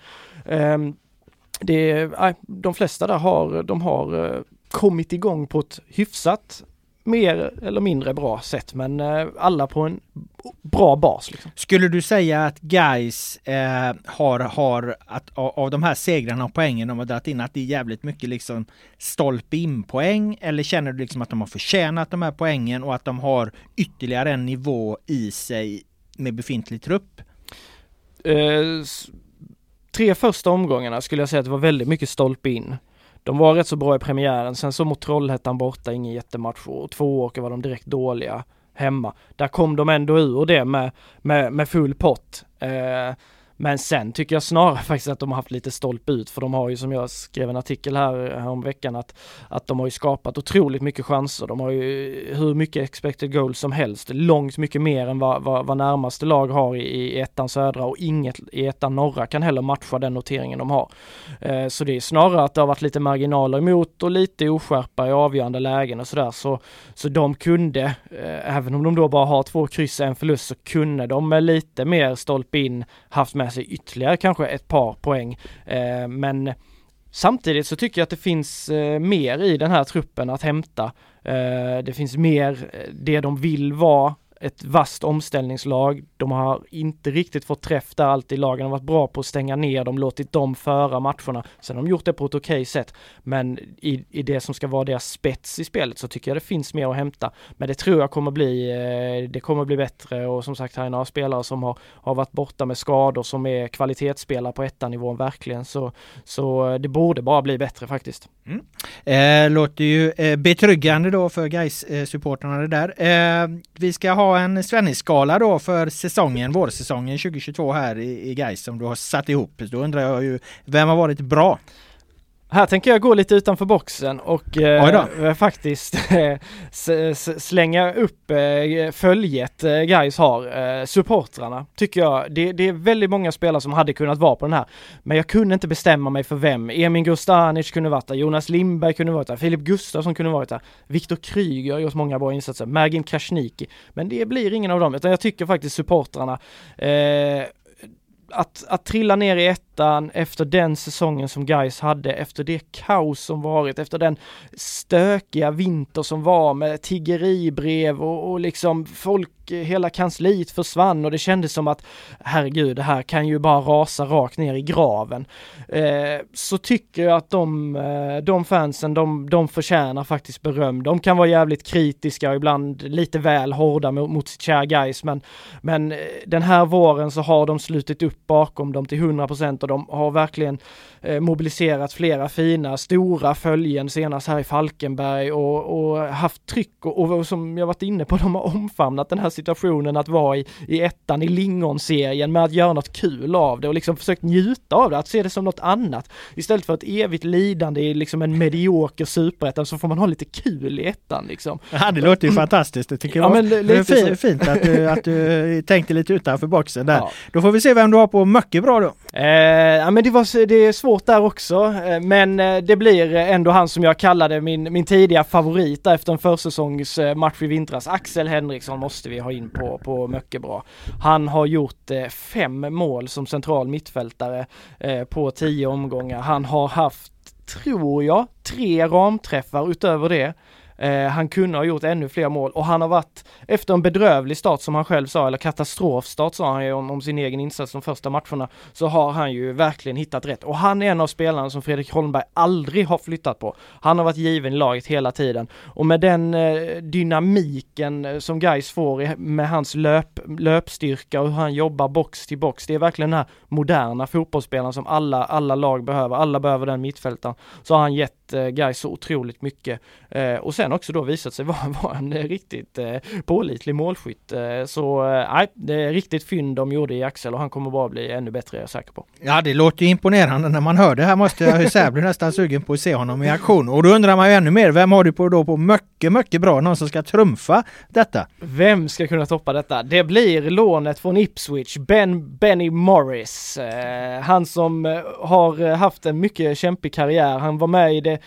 det, nej, de flesta där har, de har eh, kommit igång på ett hyfsat mer eller mindre bra sätt men eh, alla på en bra bas. Liksom. Skulle du säga att guys eh, har, har att, av de här segrarna och poängen de har dragit in att det är jävligt mycket liksom stolpe in poäng eller känner du liksom att de har förtjänat de här poängen och att de har ytterligare en nivå i sig med befintlig trupp? Eh, tre första omgångarna skulle jag säga att det var väldigt mycket stolpe in. De var rätt så bra i premiären, sen så mot Trollhättan borta, ingen jättematch och två åker var de direkt dåliga hemma. Där kom de ändå ur det med, med, med full pott. Eh, men sen tycker jag snarare faktiskt att de har haft lite stolp ut för de har ju som jag skrev en artikel här, eh, här om veckan att, att de har ju skapat otroligt mycket chanser. De har ju hur mycket expected goals som helst, långt mycket mer än vad, vad, vad närmaste lag har i, i ettan södra och inget i ettan norra kan heller matcha den noteringen de har. Eh, så det är snarare att det har varit lite marginaler emot och lite oskärpa i avgörande lägen och sådär. Så, så de kunde, eh, även om de då bara har två kryss och en förlust, så kunde de med lite mer stolpe in haft med med sig ytterligare kanske ett par poäng. Eh, men Samtidigt så tycker jag att det finns eh, mer i den här truppen att hämta. Eh, det finns mer eh, det de vill vara ett vasst omställningslag. De har inte riktigt fått träff där alltid. Lagen har varit bra på att stänga ner dem, låtit dem föra matcherna. Sen har de gjort det på ett okej okay sätt. Men i, i det som ska vara deras spets i spelet så tycker jag det finns mer att hämta. Men det tror jag kommer bli, eh, det kommer bli bättre och som sagt här är några spelare som har, har varit borta med skador som är kvalitetsspelare på ettanivån verkligen. Så, så eh, det borde bara bli bättre faktiskt. Mm. Eh, låter ju eh, betryggande då för guys eh, supportrarna det där. Eh, vi ska ha en Svennis-skala då för säsongen, vårsäsongen 2022 här i, i Gais som du har satt ihop. Då undrar jag ju, vem har varit bra? Här tänker jag gå lite utanför boxen och eh, faktiskt slänga upp eh, följet eh, guys har. Eh, supportrarna tycker jag. Det, det, är väldigt många spelare som hade kunnat vara på den här. Men jag kunde inte bestämma mig för vem. Emin Gustanic kunde varit där, Jonas Lindberg kunde varit där, Filip Gustafsson kunde varit där, Viktor Kryger har gjort många bra insatser, Mergin Krasniqi. Men det blir ingen av dem, utan jag tycker faktiskt supportrarna eh, att, att trilla ner i ettan efter den säsongen som Guys hade, efter det kaos som varit, efter den stökiga vinter som var med tiggeribrev och, och liksom folk hela kansliet försvann och det kändes som att herregud, det här kan ju bara rasa rakt ner i graven. Eh, så tycker jag att de, eh, de fansen, de, de förtjänar faktiskt beröm. De kan vara jävligt kritiska och ibland lite väl hårda mot, mot sitt kära guys, men, men eh, den här våren så har de slutit upp bakom dem till 100% och de har verkligen eh, mobiliserat flera fina, stora följen senast här i Falkenberg och, och haft tryck och, och, som jag varit inne på, de har omfamnat den här situationen att vara i, i ettan i lingonserien med att göra något kul av det och liksom försökt njuta av det, att se det som något annat. Istället för ett evigt lidande i liksom en medioker superettan så får man ha lite kul i ettan liksom. Ja, det låter ju fantastiskt. Det tycker jag ja, men det är fint, fint att, du, att du tänkte lite utanför boxen där. Ja. Då får vi se vem du har på mycket bra då. Eh, Eh, ja men det, var, det är svårt där också, eh, men eh, det blir ändå han som jag kallade min, min tidiga favorit efter en försäsongsmatch i vintras. Axel Henriksson måste vi ha in på, på mycket bra. Han har gjort fem mål som central mittfältare på tio omgångar. Han har haft, tror jag, tre ramträffar utöver det. Eh, han kunde ha gjort ännu fler mål och han har varit, efter en bedrövlig start som han själv sa, eller katastrofstart sa han ju om, om, sin egen insats de första matcherna, så har han ju verkligen hittat rätt. Och han är en av spelarna som Fredrik Holmberg aldrig har flyttat på. Han har varit given i laget hela tiden. Och med den eh, dynamiken eh, som Gais får med hans löp, löpstyrka och hur han jobbar box till box, det är verkligen den här moderna fotbollsspelaren som alla, alla lag behöver. Alla behöver den mittfältaren. Så har han gett eh, Gais så otroligt mycket. Eh, och sen också då visat sig vara, vara en riktigt eh, pålitlig målskytt. Eh, så nej, det är riktigt fynd de gjorde i Axel och han kommer bara bli ännu bättre, är jag säker på. Ja, det låter ju imponerande när man hör det här måste jag säga, bli nästan sugen på att se honom i aktion. Och då undrar man ju ännu mer, vem har du på då på mycket, mycket bra, någon som ska trumfa detta? Vem ska kunna toppa detta? Det blir lånet från Ipswich, Ben Benny Morris. Eh, han som eh, har haft en mycket kämpig karriär. Han var med i det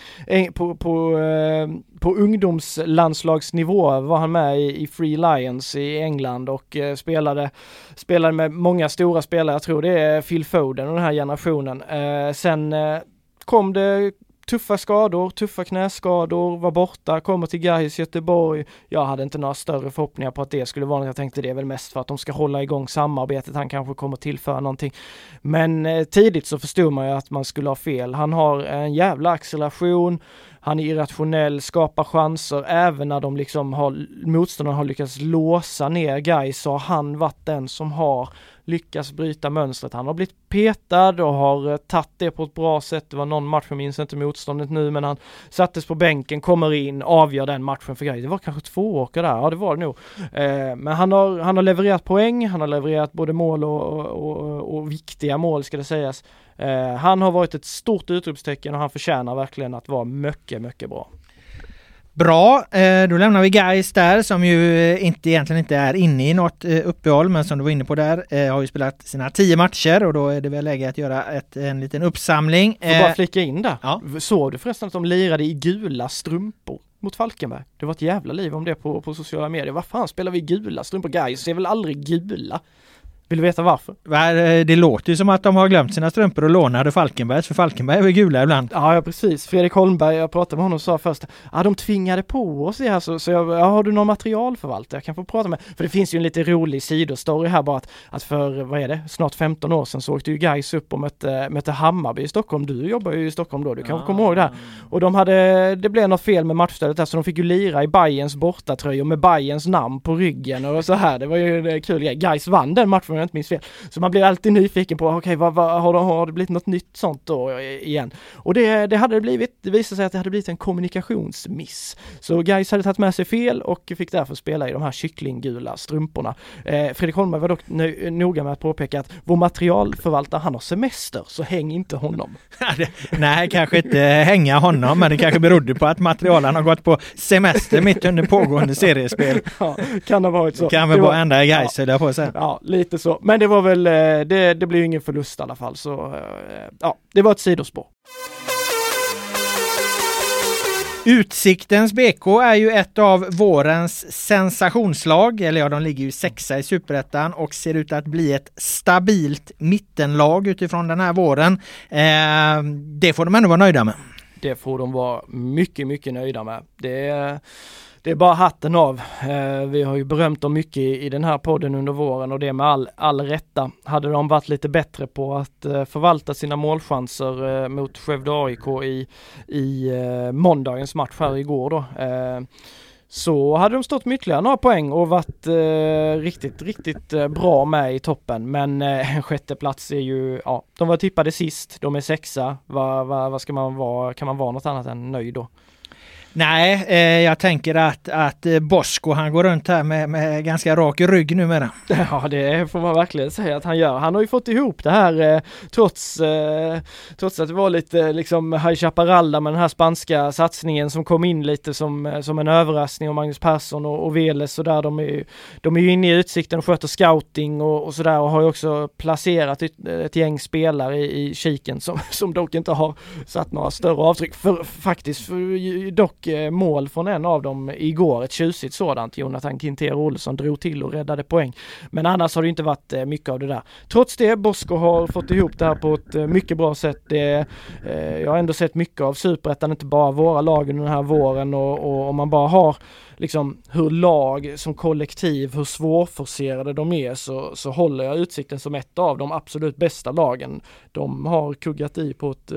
på, på, eh, på ungdomslandslagsnivå var han med i, Free Lions i England och eh, spelade, spelade med många stora spelare. Jag tror det är Phil Foden och den här generationen. Eh, sen eh, kom det tuffa skador, tuffa knäskador, var borta, kommer till Gais Göteborg. Jag hade inte några större förhoppningar på att det skulle vara något. Jag tänkte det är väl mest för att de ska hålla igång samarbetet. Han kanske kommer tillföra någonting. Men eh, tidigt så förstod man ju att man skulle ha fel. Han har en jävla acceleration. Han är irrationell, skapar chanser, även när de liksom har, motståndarna har lyckats låsa ner Gais så har han varit den som har lyckats bryta mönstret. Han har blivit petad och har eh, tagit det på ett bra sätt. Det var någon match, jag minns inte motståndet nu, men han sattes på bänken, kommer in, avgör den matchen för Gais. Det var kanske två åker där, ja det var det nog. Eh, men han har, han har levererat poäng, han har levererat både mål och, och, och, och viktiga mål ska det sägas. Uh, han har varit ett stort utropstecken och han förtjänar verkligen att vara mycket, mycket bra. Bra, eh, då lämnar vi Guys där som ju eh, inte egentligen inte är inne i något uppehåll men som du var inne på där har ju spelat sina tio matcher och då är det väl läge att göra ett, en liten uppsamling. Får bara flika in där. Ja. Såg du förresten att de lirade i gula strumpor? mot Falkenberg. Det var ett jävla liv om det på, på sociala medier. Vad fan spelar vi gula strumpor? Guys är väl aldrig gula? Vill du veta varför? Eh, det låter ju som att de har glömt sina strumpor och lånade Falkenbergs, för Falkenberg är väl gula ibland? Ja, ja precis. Fredrik Holmberg, jag pratade med honom och sa först, ja de tvingade på oss det här så, så jag, ja, har du någon materialförvaltare jag kan få prata med? För det finns ju en lite rolig sidostory här bara att, att för, vad är det, snart 15 år sedan så åkte ju Gais upp och mötte, mötte Hammarby i Stockholm. Du jobbar ju i Stockholm då, du kanske ah. kommer ihåg det här. Och de hade, det blev något fel med matchstödet där så de fick ju lira i Bayerns bortatröjor med Bayerns namn på ryggen och så här. Det var ju en kul grej. Gais vann den matchen om jag inte minns fel. Så man blir alltid nyfiken på, okej, okay, vad, vad, har, har det blivit något nytt sånt då igen? Och det, det hade det blivit. Det visade sig att det hade blivit en kommunikationsmiss. Så Gais hade tagit med sig fel och fick därför spela i de här kycklinggula strumporna. Eh, Fredrik Holmberg var dock noga med att påpeka att vår materialförvaltare, han har semester, så häng inte honom. Nej, kanske inte hänga honom, men det kanske berodde på att materialen har gått på semester mitt under pågående seriespel. Ja, kan ha varit så. Det kan väl vara enda Gais, ja, jag på att säga. Ja, lite så. Men det var väl, eh, det, det blir ingen förlust i alla fall. Så eh, ja, det var ett sidospår. Utsiktens BK är ju ett av vårens sensationslag, eller ja, de ligger ju sexa i superettan och ser ut att bli ett stabilt mittenlag utifrån den här våren. Eh, det får de ändå vara nöjda med. Det får de vara mycket, mycket nöjda med. Det det är bara hatten av. Eh, vi har ju berömt dem mycket i, den här podden under våren och det med all, all rätta. Hade de varit lite bättre på att eh, förvalta sina målchanser eh, mot Skövde AIK i, i eh, måndagens match här igår då eh, så hade de stått med ytterligare några poäng och varit eh, riktigt, riktigt eh, bra med i toppen. Men eh, en sjätteplats är ju, ja, de var tippade sist, de är sexa. Vad va, va ska man vara, kan man vara något annat än nöjd då? Nej, eh, jag tänker att, att eh, Bosko han går runt här med, med ganska rak rygg numera. Ja, det får man verkligen säga att han gör. Han har ju fått ihop det här eh, trots, eh, trots att det var lite eh, liksom High Chaparral med den här spanska satsningen som kom in lite som, eh, som en överraskning och Magnus Persson och, och Veles och där. De är, de är ju inne i utsikten och sköter scouting och, och sådär och har ju också placerat ett, ett gäng spelare i, i kiken som, som dock inte har satt några större avtryck. För, faktiskt, för, dock Eh, mål från en av dem igår, ett tjusigt sådant. Jonathan Quintero Olsson drog till och räddade poäng. Men annars har det inte varit eh, mycket av det där. Trots det, Bosko har fått ihop det här på ett eh, mycket bra sätt. Det, jag har ändå sett mycket av superettan, inte bara våra lag under den här våren och om man bara har liksom hur lag som kollektiv, hur svårforcerade de är så, så håller jag Utsikten som ett av de absolut bästa lagen. De har kuggat i på ett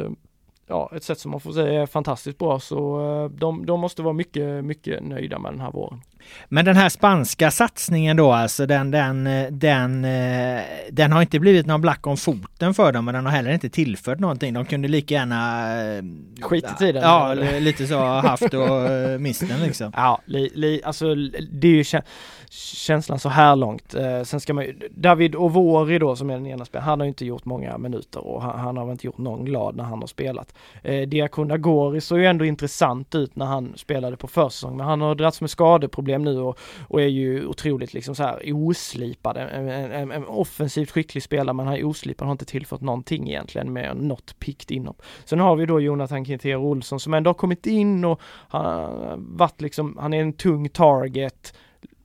ja, ett sätt som man får säga är fantastiskt bra så eh, de, de måste vara mycket, mycket nöjda med den här våren. Men den här spanska satsningen då, alltså den, den, den, eh, den har inte blivit någon black om foten för dem, men den har heller inte tillfört någonting. De kunde lika gärna eh, skit i den. Ja, eller? lite så haft och mist den liksom. Ja, li, li, alltså det är ju känslan så här långt. Eh, sen ska man ju, David Ovori då som är den ena spelaren, han har inte gjort många minuter och han, han har väl inte gjort någon glad när han har spelat. Eh, Diakona Gori såg ju ändå intressant ut när han spelade på försäsong, men han har dragits med skadeproblem nu och, och är ju otroligt liksom så här oslipad. En, en, en, offensivt skicklig spelare, men han är oslipad, har inte tillfört någonting egentligen med något pikt inom. Sen har vi då Jonathan Kintero Olsson som ändå har kommit in och han varit liksom, han är en tung target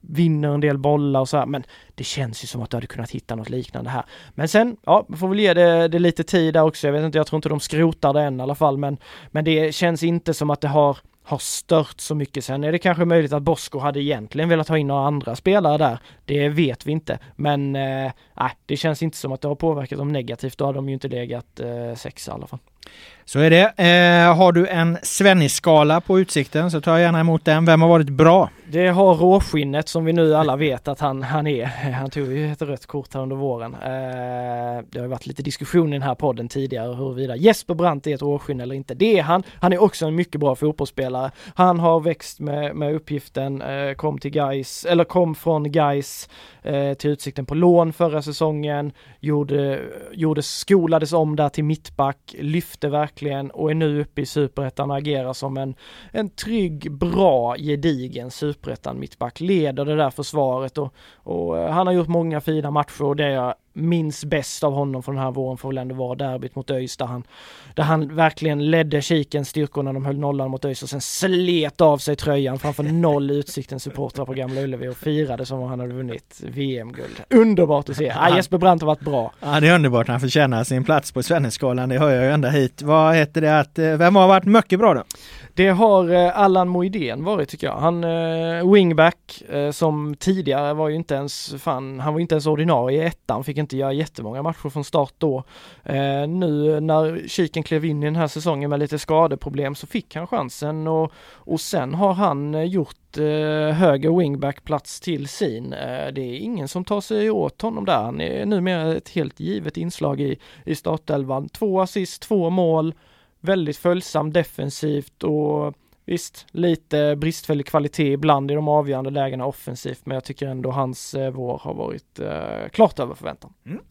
vinner en del bollar och så här, men det känns ju som att du hade kunnat hitta något liknande här. Men sen, ja, får väl ge det, det lite tid där också. Jag vet inte, jag tror inte de skrotar det än i alla fall, men, men det känns inte som att det har har stört så mycket. Sen är det kanske möjligt att Bosko hade egentligen velat ha in några andra spelare där. Det vet vi inte. Men eh, det känns inte som att det har påverkat dem negativt. Då har de ju inte legat eh, sexa i alla fall. Så är det. Eh, har du en Svennis-skala på Utsikten så tar jag gärna emot den. Vem har varit bra? Det har Råskinnet som vi nu alla vet att han, han är. Han tog ju ett rött kort här under våren. Eh, det har varit lite diskussion i den här podden tidigare huruvida Jesper Brandt är ett råskinn eller inte. Det är han. Han är också en mycket bra fotbollsspelare. Han har växt med, med uppgiften, eh, kom till Geis eller kom från Geis eh, till Utsikten på lån förra säsongen, gjorde, gjorde, skolades om där till mittback, lyfte verkligen och är nu uppe i superettan och agerar som en, en trygg, bra, gedigen superettan mittback, leder det där försvaret och, och eh, han har gjort många fina matcher och det jag minns bäst av honom från den här våren får väl ändå vara derbyt mot ÖIS där han, där han verkligen ledde Kikens styrkor när de höll nollan mot ÖIS och sen slet av sig tröjan framför noll Utsiktens supportrar på Gamla Ullevi och firade som om han hade vunnit VM-guld. Underbart att se! Ah, Jesper Brandt har varit bra. Ja det är underbart, han förtjänar sin plats på Svenneskalan, det hör jag ju ända hit. Vad heter det att, eh, vem har varit mycket bra då? Det har eh, Allan Moidén varit tycker jag. Han eh, wingback eh, som tidigare var ju inte ens, fan, han var inte ens ordinarie i ettan, fick inte göra jättemånga matcher från start då. Eh, nu när Kiken klev in i den här säsongen med lite skadeproblem så fick han chansen och, och sen har han eh, gjort eh, höger wingback plats till sin. Eh, det är ingen som tar sig åt honom där. Han är numera ett helt givet inslag i, i startelvan. Två assist, två mål väldigt följsam defensivt och Visst, lite bristfällig kvalitet ibland i de avgörande lägena offensivt, men jag tycker ändå hans eh, vår har varit eh, klart över förväntan. Mm.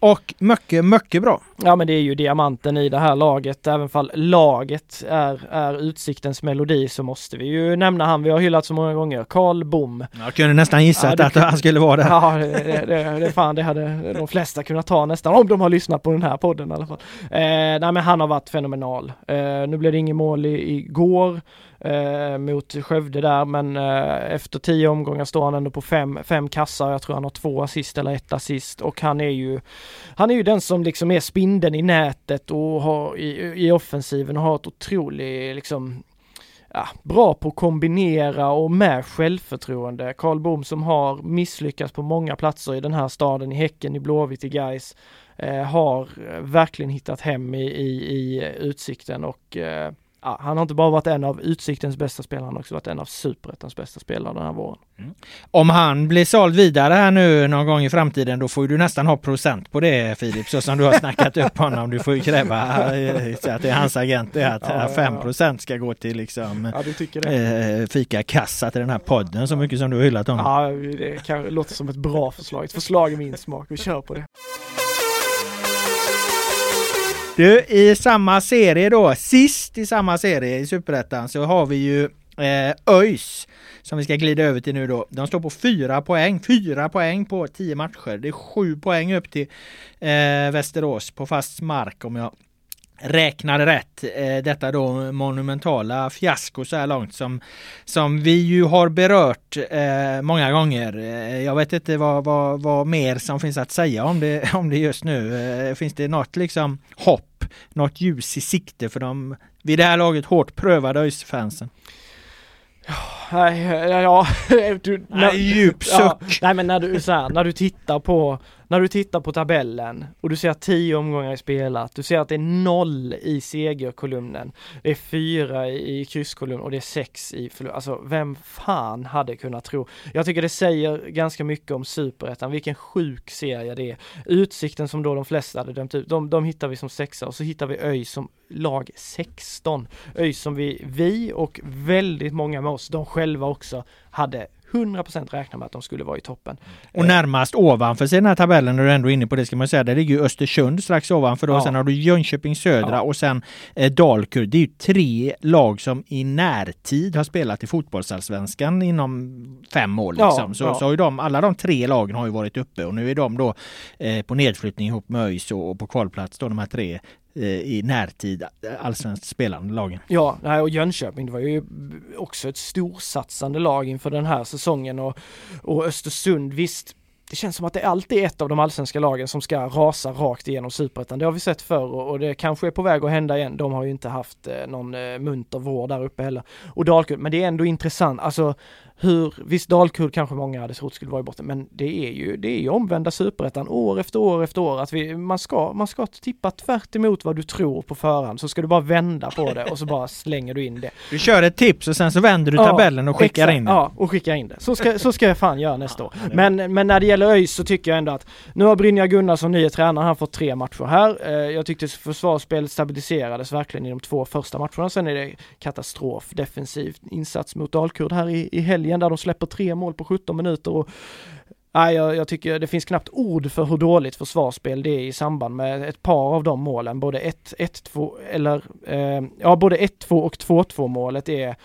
Och mycket, mycket bra. Ja, men det är ju diamanten i det här laget. Även fall laget är, är Utsiktens melodi så måste vi ju nämna han vi har hyllat så många gånger, Karl Bom. Jag kunde nästan gissa ja, att kunde... han skulle vara där. Ja, det, det, det, fan, det hade de flesta kunnat ta nästan, om de har lyssnat på den här podden i alla fall. Eh, nej, men han har varit fenomenal. Eh, nu blev det inget mål i, igår eh, mot Skövde där men eh, efter tio omgångar står han ändå på fem, fem kassar. Jag tror han har två assist eller ett assist och han är ju han är ju den som liksom är spindeln i nätet och har i, i offensiven och har ett otroligt liksom ja, bra på att kombinera och med självförtroende. Karl Bohm som har misslyckats på många platser i den här staden, i Häcken, i Blåvitt, i Gais, eh, har verkligen hittat hem i, i, i utsikten och eh, ja, han har inte bara varit en av Utsiktens bästa spelare, han har också varit en av Superettans bästa spelare den här våren. Mm. Om han blir såld vidare här nu någon gång i framtiden, då får du nästan ha procent på det Filip, så som du har snackat upp honom. Du får ju kräva eh, att det är hans agent, det att ja, 5 procent ska gå till liksom ja, eh, fikakassa till den här podden så mycket som du har hyllat honom. Ja, det kan, låter som ett bra förslag. Ett förslag i min smak. Vi kör på det. Du, i samma serie då, sist i samma serie i Superettan så har vi ju eh, ÖIS som vi ska glida över till nu då. De står på fyra poäng, fyra poäng på tio matcher. Det är sju poäng upp till eh, Västerås på fast mark om jag räknade rätt. Eh, detta då monumentala fiasko så här långt som, som vi ju har berört eh, många gånger. Eh, jag vet inte vad, vad, vad mer som finns att säga om det, om det just nu. Finns det något liksom hopp, något ljus i sikte för de vid det här laget hårt prövade ÖIS-fansen? Nej, ja, du, när, nej, djup suck. Ja, nej men när du, så här, när du tittar på när du tittar på tabellen och du ser att tio omgångar är spelat, du ser att det är noll i segerkolumnen, det är fyra i krysskolumnen och det är sex i förlust. Alltså vem fan hade kunnat tro? Jag tycker det säger ganska mycket om superettan, vilken sjuk serie det är. Utsikten som då de flesta hade dömt ut, de, de hittar vi som sexa och så hittar vi ÖIS som lag 16. ÖIS som vi, vi och väldigt många med oss, de själva också, hade 100% räkna med att de skulle vara i toppen. Och eh, närmast ovanför sig den här tabellen, när du ändå inne på det ska man säga, där ligger ju Östersund strax ovanför då. Ja. Sen har du Jönköping Södra ja. och sen eh, Dalkurd. Det är ju tre lag som i närtid har spelat i fotbollsallsvenskan inom fem år. Liksom. Ja, så, ja. så har ju de, alla de tre lagen har ju varit uppe och nu är de då eh, på nedflyttning ihop med ÖIS och, och på kvalplats då de här tre Eh, i närtid eh, allsvenskt spelande lagen. Ja, nej, och Jönköping det var ju också ett storsatsande lag inför den här säsongen och, och Östersund visst det känns som att det alltid är ett av de allsvenska lagen som ska rasa rakt igenom superettan. Det har vi sett förr och det kanske är på väg att hända igen. De har ju inte haft eh, någon munter vår där uppe heller. Och Dalkurd, men det är ändå intressant. Alltså hur, visst Dalkurd kanske många hade trott skulle vara i botten, men det är ju, det är ju omvända superettan år efter år efter år. Att vi, man ska, man ska tippa tvärt emot vad du tror på förhand, så ska du bara vända på det och så bara slänger du in det. Du kör ett tips och sen så vänder du tabellen och skickar exakt, in det. Ja, och skickar in det. Så ska, så ska jag fan göra nästa år. Men, men när det gäller ÖIS så tycker jag ändå att nu har Brynja Gunnarsson, nye tränare, han fått tre matcher här. Eh, jag tyckte försvarsspelet stabiliserades verkligen i de två första matcherna. Sen är det katastrof, defensiv insats mot Dalkurd här i, i helgen där de släpper tre mål på 17 minuter och Nej, jag, jag, tycker det finns knappt ord för hur dåligt försvarsspel det är i samband med ett par av de målen. Både 1-2 eller eh, ja, både 1-2 och 2-2 målet är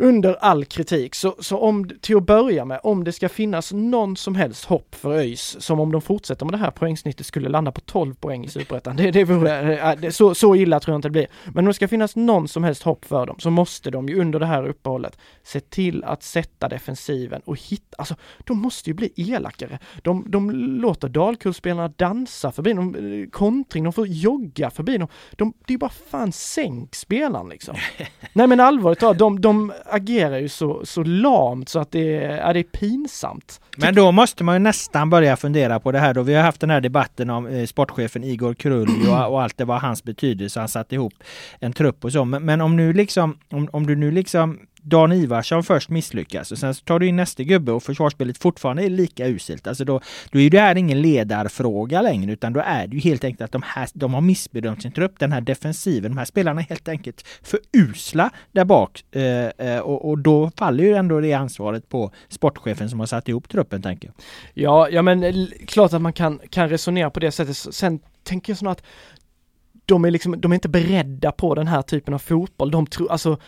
under all kritik. Så, så om, till att börja med, om det ska finnas någon som helst hopp för ÖIS, som om de fortsätter med det här poängsnittet skulle landa på 12 poäng i Superettan. Det, det vore, äh, det, så, så illa tror jag inte det blir. Men om det ska finnas någon som helst hopp för dem så måste de ju under det här uppehållet se till att sätta defensiven och hitta, alltså de måste ju bli elakare. De, de låter Dalkullspelarna dansa förbi dem, eh, kontring, de får jogga förbi dem. De, det är ju bara fan sänk spelaren liksom. Nej men allvarligt talat, de, de agerar ju så, så lamt så att det är, det är pinsamt. Men då måste man ju nästan börja fundera på det här då. Vi har haft den här debatten om eh, sportchefen Igor Krull och, och, allt det var hans betydelse. Han satte ihop en trupp och så. Men, men om nu liksom, om, om du nu liksom Dan Ivarsson först misslyckas och sen så tar du in nästa gubbe och försvarsspelet fortfarande är lika uselt. Alltså då, då är det här ingen ledarfråga längre utan då är det ju helt enkelt att de, här, de har missbedömt sin trupp. Den här defensiven, de här spelarna är helt enkelt för usla där bak. Eh, eh och, och, då faller ju ändå det ansvaret på sportchefen som har satt ihop truppen tänker jag. Ja, ja men eh, klart att man kan, kan resonera på det sättet. Sen tänker jag så att de är liksom, de är inte beredda på den här typen av fotboll. De tror, alltså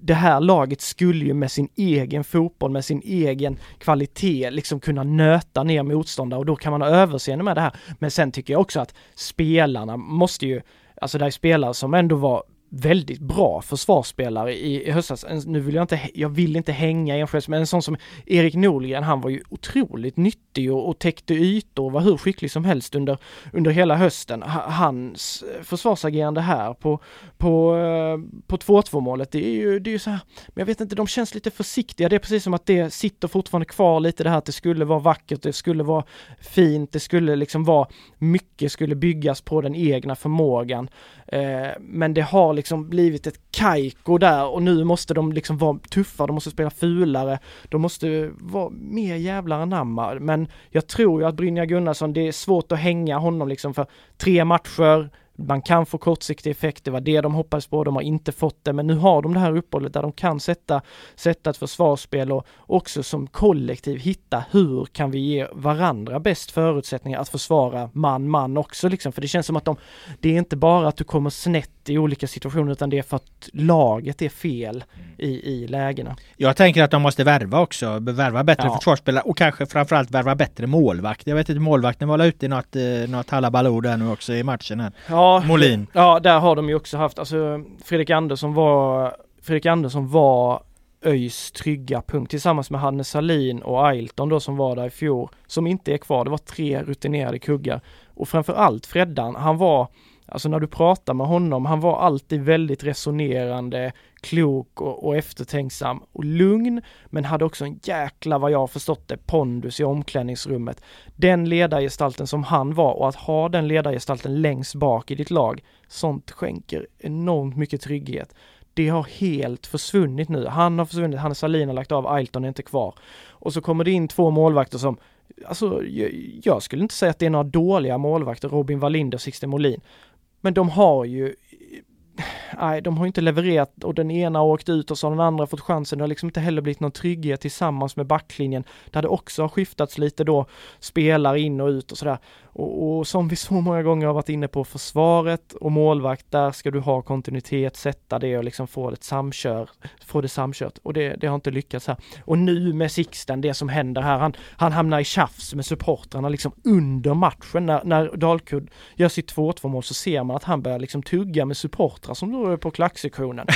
det här laget skulle ju med sin egen fotboll, med sin egen kvalitet liksom kunna nöta ner motståndare och då kan man ha överseende med det här. Men sen tycker jag också att spelarna måste ju, alltså det är spelare som ändå var väldigt bra försvarsspelare i, i höstas. Nu vill jag inte, jag vill inte hänga enskilt, men en sån som Erik Norgren, han var ju otroligt nyttig och, och täckte ytor och var hur skicklig som helst under, under hela hösten. Hans eh, försvarsagerande här på, på, eh, på 2-2 målet, det är ju, det är ju så här, men jag vet inte, de känns lite försiktiga. Det är precis som att det sitter fortfarande kvar lite det här att det skulle vara vackert, det skulle vara fint, det skulle liksom vara mycket skulle byggas på den egna förmågan. Eh, men det har liksom blivit ett kajko där och nu måste de liksom vara tuffa, de måste spela fulare, de måste vara mer jävlar anamma. Men jag tror ju att Brynja Gunnarsson, det är svårt att hänga honom liksom för tre matcher, man kan få kortsiktig effekt, det var det de hoppades på, de har inte fått det, men nu har de det här uppehållet där de kan sätta, sätta ett försvarsspel och också som kollektiv hitta hur kan vi ge varandra bäst förutsättningar att försvara man-man också liksom, för det känns som att de, det är inte bara att du kommer snett i olika situationer utan det är för att laget är fel i, i lägena. Jag tänker att de måste värva också, värva bättre ja. försvarsspelare och kanske framförallt värva bättre målvakt. Jag vet inte, målvakten var ute i något, eh, något halabaloo där nu också i matchen här. Ja, Molin. Ja, där har de ju också haft, alltså Fredrik Andersson var, Fredrik Andersson var ÖIS trygga punkt tillsammans med Hannes Salin och Ailton då som var där i fjol, som inte är kvar. Det var tre rutinerade kuggar. Och framförallt Freddan, han var Alltså när du pratar med honom, han var alltid väldigt resonerande, klok och, och eftertänksam och lugn, men hade också en jäkla, vad jag har förstått det, pondus i omklädningsrummet. Den ledargestalten som han var och att ha den ledargestalten längst bak i ditt lag, sånt skänker enormt mycket trygghet. Det har helt försvunnit nu. Han har försvunnit, Hannes Salin har lagt av, Ailton är inte kvar. Och så kommer det in två målvakter som Alltså, jag, jag skulle inte säga att det är några dåliga målvakter, Robin Wallinder och Sixten Molin. Men de har ju nej, de har inte levererat och den ena har åkt ut och så har den andra fått chansen. Det har liksom inte heller blivit någon trygghet tillsammans med backlinjen där det också har skiftats lite då spelare in och ut och sådär. Och, och, som vi så många gånger har varit inne på, försvaret och målvakt, där ska du ha kontinuitet, sätta det och liksom få det samkör, få det samkört. Och det, det har inte lyckats här. Och nu med Sixten, det som händer här, han, han hamnar i tjafs med supportrarna liksom under matchen. När, när Dalkurd gör sitt 2-2 mål så ser man att han börjar liksom tugga med supportrar som då är på klacksektionen.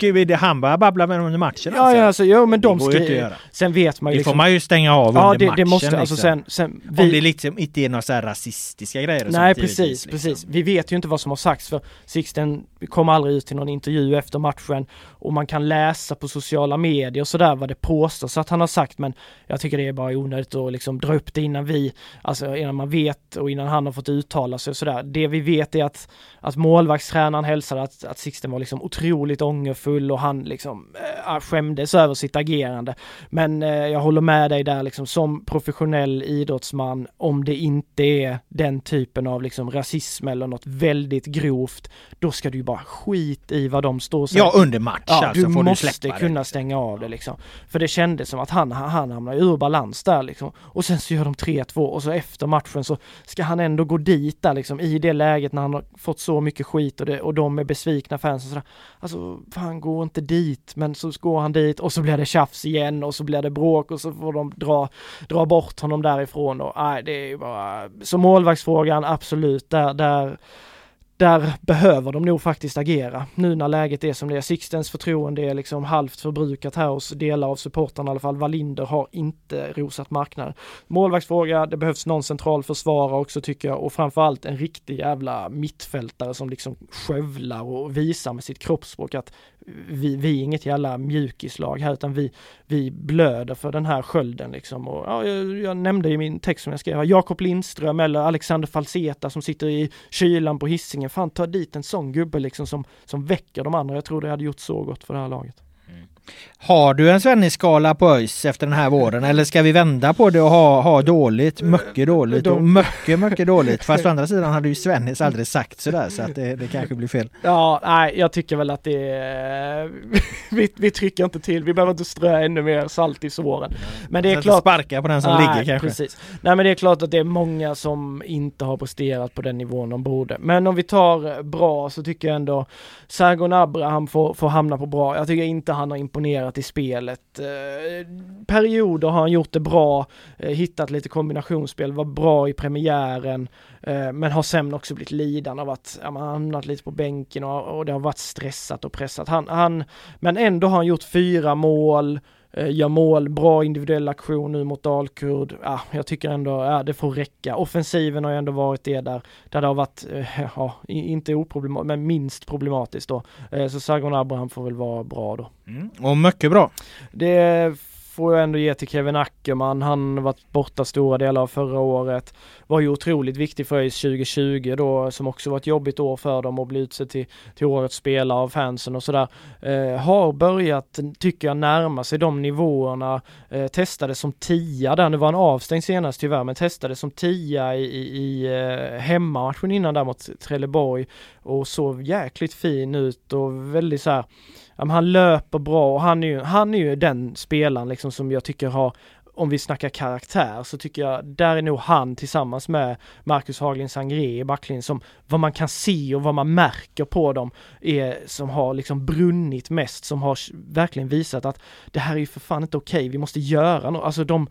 Gud, han börjar babbla med dem under matchen ja, alltså? Ja, alltså, jo, men de skriver... Sen vet man ju... liksom... Det får man ju stänga av ja, under det, matchen. det måste, alltså liksom. sen, sen vi... Om det liksom inte är några så här rasistiska grejer och Nej sånt, precis, liksom. precis. Vi vet ju inte vad som har sagts för Sixten kom aldrig ut till någon intervju efter matchen och man kan läsa på sociala medier och sådär vad det påstås att han har sagt men jag tycker det är bara onödigt att liksom dra upp det innan vi, alltså innan man vet och innan han har fått uttala sig och sådär. Det vi vet är att, att målvaktstränaren hälsade att, att Sixten var liksom otroligt ångerfull och han liksom äh, skämdes över sitt agerande. Men äh, jag håller med dig där liksom som professionell idrottsman om det inte är den typen av liksom rasism eller något väldigt grovt, då ska du ju bara skit i vad de står och säger. Ja, under match ja, alltså du får du måste kunna stänga av det liksom. För det kändes som att han, han hamnar ur balans där liksom. Och sen så gör de 3-2 och så efter matchen så ska han ändå gå dit där liksom i det läget när han har fått så mycket skit och, det, och de är besvikna fans och sådär. Alltså, fan går inte dit, men så går han dit och så blir det tjafs igen och så blir det bråk och så får de dra, dra bort honom därifrån och nej, det är ju bara, så målvaktsfrågan absolut, där, där där behöver de nog faktiskt agera. Nu när läget är som det är. Sixtens förtroende är liksom halvt förbrukat här hos delar av supportrarna i alla fall. Wallinder har inte rosat marknaden. Målvaktsfråga, det behövs någon central försvarare också tycker jag och framförallt en riktig jävla mittfältare som liksom skövlar och visar med sitt kroppsspråk att vi, vi är inget jävla mjukislag här utan vi, vi blöder för den här skölden liksom. Och, ja, jag, jag nämnde i min text som jag skrev, Jakob Lindström eller Alexander Falseta som sitter i kylan på hissingen Fan ta dit en sån gubbe liksom som, som väcker de andra. Jag tror det hade gjort så gott för det här laget. Mm. Har du en Svennis-skala på ÖIS efter den här våren eller ska vi vända på det och ha, ha dåligt, mycket dåligt och mycket, mycket dåligt? Fast å andra sidan hade ju Svennis aldrig sagt sådär så att det, det kanske blir fel. Ja, nej, jag tycker väl att det vi, vi trycker inte till, vi behöver inte strö ännu mer salt i såren. Men det är klart... Sparka på den som nej, ligger kanske. Precis. Nej men det är klart att det är många som inte har presterat på den nivån de borde. Men om vi tar bra så tycker jag ändå Sergon Abraham får, får hamna på bra. Jag tycker inte han har imponerat i spelet. Eh, perioder har han gjort det bra, eh, hittat lite kombinationsspel, var bra i premiären, eh, men har sen också blivit lidande av att ja, man hamnat lite på bänken och, och det har varit stressat och pressat. Han, han, men ändå har han gjort fyra mål, gör mål, bra individuell aktion nu mot Dalkurd. Ja, jag tycker ändå, ja, det får räcka. Offensiven har ju ändå varit det där, där det har varit, ja, inte oproblematiskt, men minst problematiskt då. Så Sargon Abraham får väl vara bra då. Mm. Och mycket bra. Det får jag ändå ge till Kevin Ackerman. Han varit borta stora delar av förra året. Var ju otroligt viktig för ÖIS 2020 då, som också var ett jobbigt år för dem att bli utsedd till, till årets spelare av fansen och sådär. Eh, har börjat, tycker jag, närma sig de nivåerna. Eh, testade som tia där, nu var han avstängd senast tyvärr, men testade som tia i, i, i eh, hemmamatchen innan där mot Trelleborg och såg jäkligt fin ut och väldigt så här ja, han löper bra och han är ju, han är ju den spelaren liksom som jag tycker har om vi snackar karaktär så tycker jag där är nog han tillsammans med Marcus Haglin Sangré i backlinjen som vad man kan se och vad man märker på dem är som har liksom brunnit mest som har verkligen visat att det här är ju för fan inte okej, okay, vi måste göra något, alltså de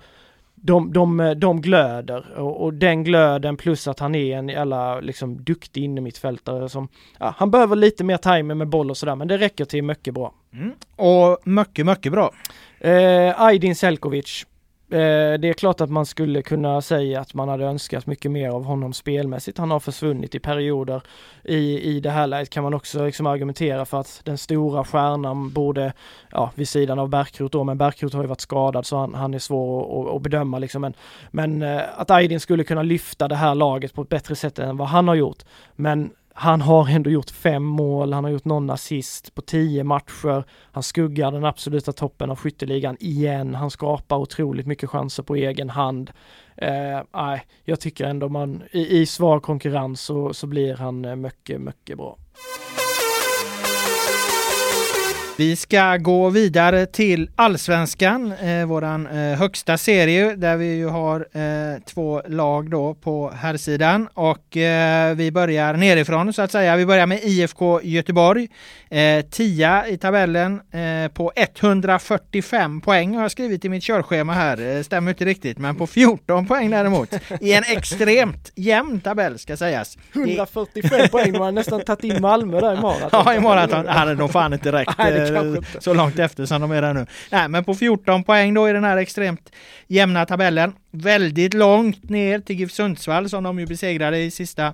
de, de, de glöder och, och, den glöden plus att han är en jävla liksom duktig innermittfältare som, ja, han behöver lite mer timing med boll och sådär men det räcker till mycket bra. Mm. Och mycket, mycket bra. Eh, Aydin Selkovic Eh, det är klart att man skulle kunna säga att man hade önskat mycket mer av honom spelmässigt. Han har försvunnit i perioder. I, i det här läget kan man också liksom argumentera för att den stora stjärnan borde, ja vid sidan av Bärkroth då, men Bärkroth har ju varit skadad så han, han är svår att, att bedöma liksom. Men, men eh, att Aydin skulle kunna lyfta det här laget på ett bättre sätt än vad han har gjort. Men han har ändå gjort fem mål, han har gjort någon assist på tio matcher. Han skuggar den absoluta toppen av skytteligan igen. Han skapar otroligt mycket chanser på egen hand. Eh, jag tycker ändå man i, i svag konkurrens så, så blir han eh, mycket, mycket bra. Vi ska gå vidare till Allsvenskan, eh, våran eh, högsta serie där vi ju har eh, två lag då på här sidan och eh, vi börjar nerifrån så att säga. Vi börjar med IFK Göteborg. Eh, tia i tabellen eh, på 145 poäng har jag skrivit i mitt körschema här. Eh, stämmer inte riktigt, men på 14 poäng däremot i en extremt jämn tabell ska sägas. 145 poäng, de har nästan tagit in Malmö där i maraton. Ja, i maraton hade de fan inte räckt eh, så långt efter som de är där nu. Nej, men på 14 poäng då i den här extremt jämna tabellen. Väldigt långt ner till GIF Sundsvall som de ju besegrade i sista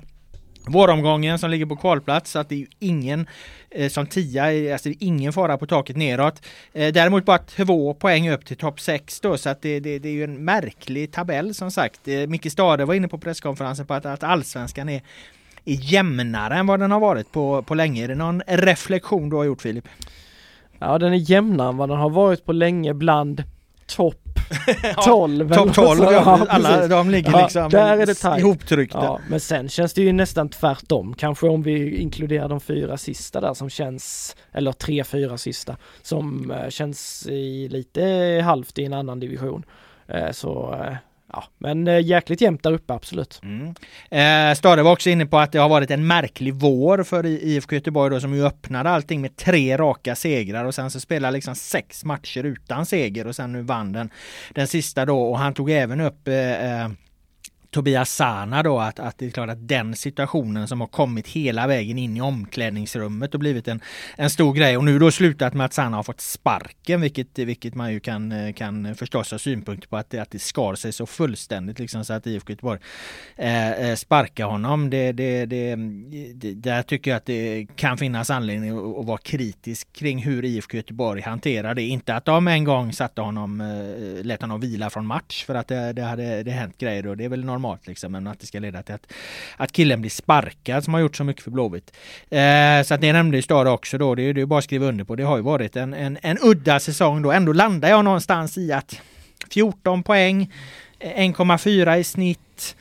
våromgången som ligger på kvalplats så att det är ju ingen eh, som tia, alltså det är ingen fara på taket neråt. Eh, däremot bara två poäng upp till topp 6 då så att det, det, det, är ju en märklig tabell som sagt. Eh, Micke Stade var inne på presskonferensen på att, att allsvenskan är, är jämnare än vad den har varit på, på länge. Är det någon reflektion du har gjort Filip? Ja den är jämnare än vad den har varit på länge bland topp 12. Topp 12, ja, alla de ligger Ja, liksom där är det tajt. ihoptryckta. Ja, men sen känns det ju nästan tvärtom. Kanske om vi inkluderar de fyra sista där som känns, eller tre, fyra sista, som eh, känns i lite halvt i en annan division. Eh, så eh, ja, men eh, jäkligt jämnt där uppe absolut. Mm. Eh, Stade var också inne på att det har varit en märklig vår för IFK Göteborg då som ju öppnade allting med tre raka segrar och sen så spelade liksom sex matcher utan seger och sen nu vann den den sista då och han tog även upp eh, eh, Tobias Sana då att, att det är klart att den situationen som har kommit hela vägen in i omklädningsrummet och blivit en, en stor grej och nu då slutat med att Sana har fått sparken vilket, vilket man ju kan, eh, kan förstås ha synpunkter på att det, att det skar sig så fullständigt liksom så att IFK Göteborg eh, eh, sparkar honom. Det, det, det, det, där tycker jag att det kan finnas anledning att, att vara kritisk kring hur IFK Göteborg hanterar det. Inte att de en gång satte honom, eh, lät honom vila från match för att det, det hade det hänt grejer och det är väl normalt liksom men att det ska leda till att, att killen blir sparkad som har gjort så mycket för Blåvitt. Eh, så att ni nämnde ju Stara också då, det är ju bara att skriva under på. Det har ju varit en, en, en udda säsong då. Ändå landar jag någonstans i att 14 poäng, eh, 1,4 i snitt.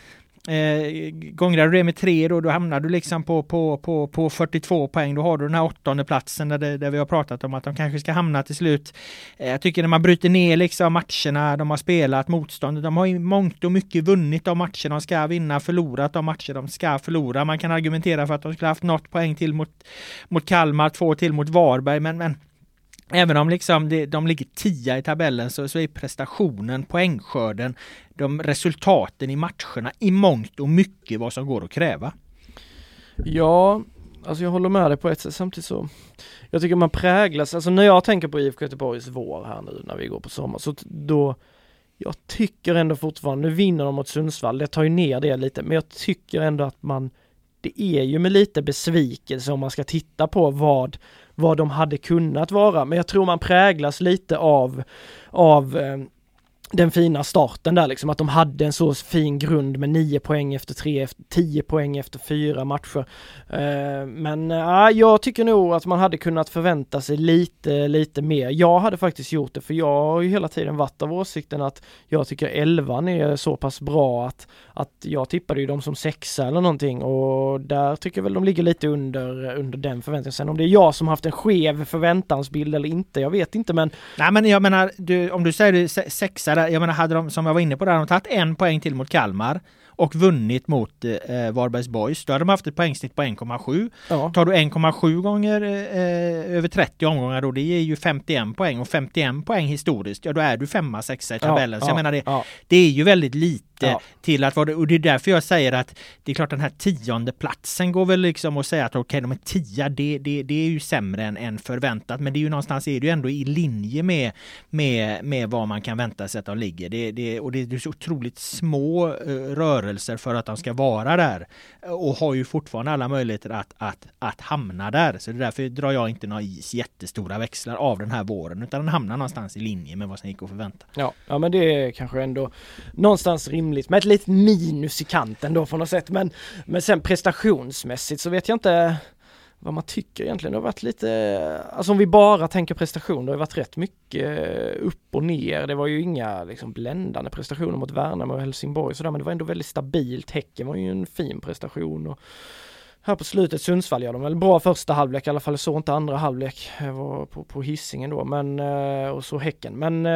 Eh, gångrar du det med tre då, då hamnar du liksom på, på, på, på 42 poäng. Då har du den här åttonde platsen där, det, där vi har pratat om att de kanske ska hamna till slut. Eh, jag tycker när man bryter ner liksom matcherna de har spelat, motståndet, de har i mångt och mycket vunnit de matcher de ska vinna, förlorat de matcher de ska förlora. Man kan argumentera för att de skulle haft något poäng till mot, mot Kalmar, två till mot Varberg, men, men Även om liksom det, de ligger tia i tabellen så, så är prestationen, poängskörden, de resultaten i matcherna i mångt och mycket vad som går att kräva. Ja, alltså jag håller med dig på ett sätt samtidigt så Jag tycker man präglas, alltså när jag tänker på IFK Göteborgs vår här nu när vi går på sommar så då Jag tycker ändå fortfarande, nu vinner de mot Sundsvall, det tar ju ner det lite, men jag tycker ändå att man Det är ju med lite besvikelse om man ska titta på vad vad de hade kunnat vara, men jag tror man präglas lite av av eh, den fina starten där liksom, att de hade en så fin grund med 9 poäng efter 3, 10 poäng efter fyra matcher. Eh, men ja, jag tycker nog att man hade kunnat förvänta sig lite, lite mer. Jag hade faktiskt gjort det, för jag har ju hela tiden varit av åsikten att jag tycker 11 är så pass bra att, att jag tippade ju dem som sexa eller någonting och där tycker jag väl de ligger lite under, under den förväntningen. Sen om det är jag som haft en skev förväntansbild eller inte, jag vet inte men Nej men jag menar, du, om du säger sexa där, jag menar hade de, som jag var inne på där, de tagit en poäng till mot Kalmar och vunnit mot eh, Varbergs Boys, då hade de haft ett poängsnitt på 1,7. ja. Tar du 1,7 gånger eh, över 30 omgångar då, det ger ju 51 poäng och 51 poäng historiskt, ja då är du femma, sexa i tabellen. så jag menar det, ja. det är ju väldigt lite Ja. till att vara det. Och det är därför jag säger att det är klart den här tionde platsen går väl liksom att säga att okej, de är tia, det, det, det är ju sämre än, än förväntat. Men det är ju någonstans är det ju ändå i linje med, med, med vad man kan vänta sig att de ligger. Det, det, och det är så otroligt små eh, rörelser för att de ska vara där. Och har ju fortfarande alla möjligheter att, att, att hamna där. Så det är därför drar jag inte några jättestora växlar av den här våren. Utan den hamnar någonstans i linje med vad som gick att förvänta. Ja, ja men det är kanske ändå någonstans rimligt med ett litet minus i kanten då på något sätt men, men sen prestationsmässigt så vet jag inte vad man tycker egentligen. Det har varit lite, alltså om vi bara tänker prestation, det har varit rätt mycket eh, upp och ner. Det var ju inga liksom bländande prestationer mot Värnamo och Helsingborg sådär men det var ändå väldigt stabilt. Häcken var ju en fin prestation och här på slutet. Sundsvall gör de väl bra första halvlek, i alla fall så inte andra halvlek. Jag var på, på hissingen då, men eh, och så Häcken. Men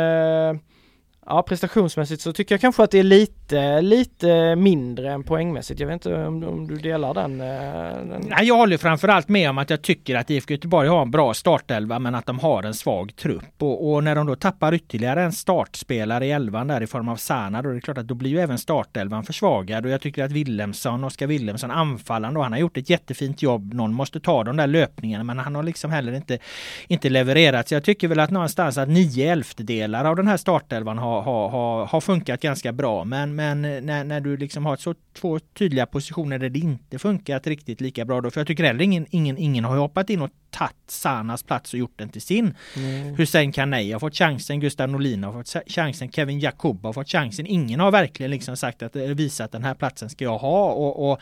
Ja prestationsmässigt så tycker jag kanske att det är lite, lite mindre än poängmässigt. Jag vet inte om, om du delar den, eh, den? Nej, jag håller framförallt med om att jag tycker att IFK Göteborg har en bra startelva men att de har en svag trupp. Och, och när de då tappar ytterligare en startspelare i elvan där i form av Sana då är det klart att då blir ju även startelvan försvagad. Och jag tycker att Willemsson, Oskar Willemsson, anfallaren då, han har gjort ett jättefint jobb. Någon måste ta de där löpningarna men han har liksom heller inte, inte levererat. Så jag tycker väl att någonstans att nio elftedelar av den här startelvan har har, har, har, funkat ganska bra. Men, men när, när du liksom har så två tydliga positioner där det inte funkat riktigt lika bra då. För jag tycker heller ingen, ingen, ingen har hoppat in och tagit Sanas plats och gjort den till sin. Mm. Hussein Kanei har fått chansen, Gustav Norlin har fått chansen, Kevin Jakob har fått chansen. Ingen har verkligen liksom sagt att visat att den här platsen ska jag ha. och, och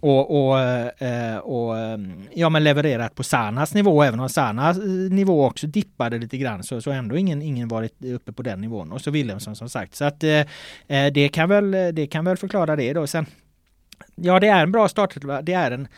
och, och, eh, eh, och ehm, ja, men levererat på Sanas nivå, även om Sanas eh, nivå också dippade lite grann så, så ändå ingen, ingen varit uppe på den nivån. Och så Wilhelmsson som sagt. Så att eh, det, kan väl, det kan väl förklara det då. Sen, ja, det är en bra start. Det är en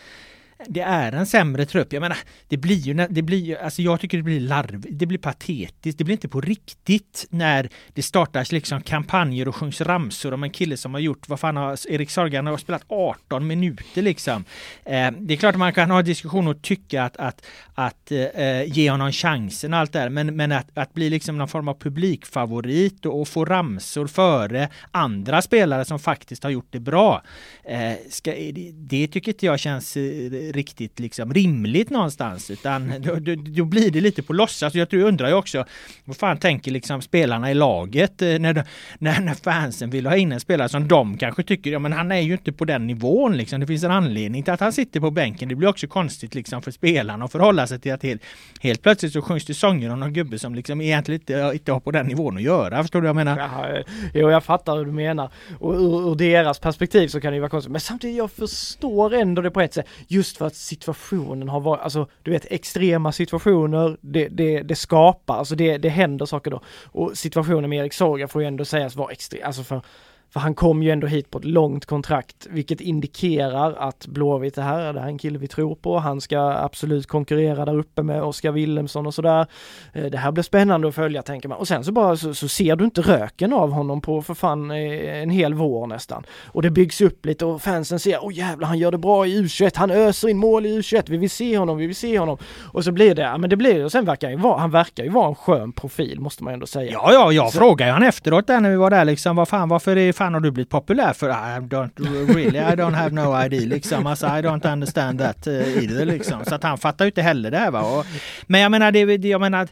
det är en sämre trupp. Jag menar, det blir ju, det blir alltså jag tycker det blir larv, det blir patetiskt, det blir inte på riktigt när det startas liksom kampanjer och sjungs ramsor om en kille som har gjort, vad fan har Erik Sorgan har spelat 18 minuter liksom. Eh, det är klart att man kan ha diskussion och tycka att, att, att eh, ge honom chansen och allt det här. men, men att, att bli liksom någon form av publikfavorit och, och få ramsor före andra spelare som faktiskt har gjort det bra. Eh, ska, det, det tycker inte jag känns eh, riktigt liksom rimligt någonstans utan då, då, då blir det lite på låtsas. Jag tror, undrar ju också vad fan tänker liksom spelarna i laget eh, när, när, när fansen vill ha in en spelare som de kanske tycker, ja men han är ju inte på den nivån liksom. Det finns en anledning till att han sitter på bänken. Det blir också konstigt liksom för spelarna att förhålla sig till att helt, helt plötsligt så sjungs det sånger om någon gubbe som liksom egentligen inte, inte har på den nivån att göra. Förstår du vad jag menar? Ja, eh, jo, jag fattar hur du menar. Och ur, ur deras perspektiv så kan det ju vara konstigt. Men samtidigt, jag förstår ändå det på ett sätt. Just för att situationen har varit, alltså du vet extrema situationer, det, det, det skapar, alltså det, det händer saker då. Och situationen med Erik Sorga får ju ändå sägas vara extrem, alltså för för han kom ju ändå hit på ett långt kontrakt, vilket indikerar att Blåvitt är här, det här är en kille vi tror på. Han ska absolut konkurrera där uppe med Oskar Willemsson och sådär. Eh, det här blir spännande att följa tänker man. Och sen så bara så, så, ser du inte röken av honom på för fan eh, en hel vår nästan. Och det byggs upp lite och fansen ser, åh oh, jävlar han gör det bra i U21, han öser in mål i U21, vi vill se honom, vi vill se honom. Och så blir det, ja men det blir det och sen verkar han ju vara, han verkar ju vara en skön profil måste man ändå säga. Ja, ja, jag så. frågade han efteråt där när vi var där liksom, vad fan, varför är fan har du blivit populär för? I don't really, I don't have no idea liksom. Alltså, I don't understand that eh, either liksom. Så att han fattar ju inte heller det här va. Och, men jag menar, det, jag menar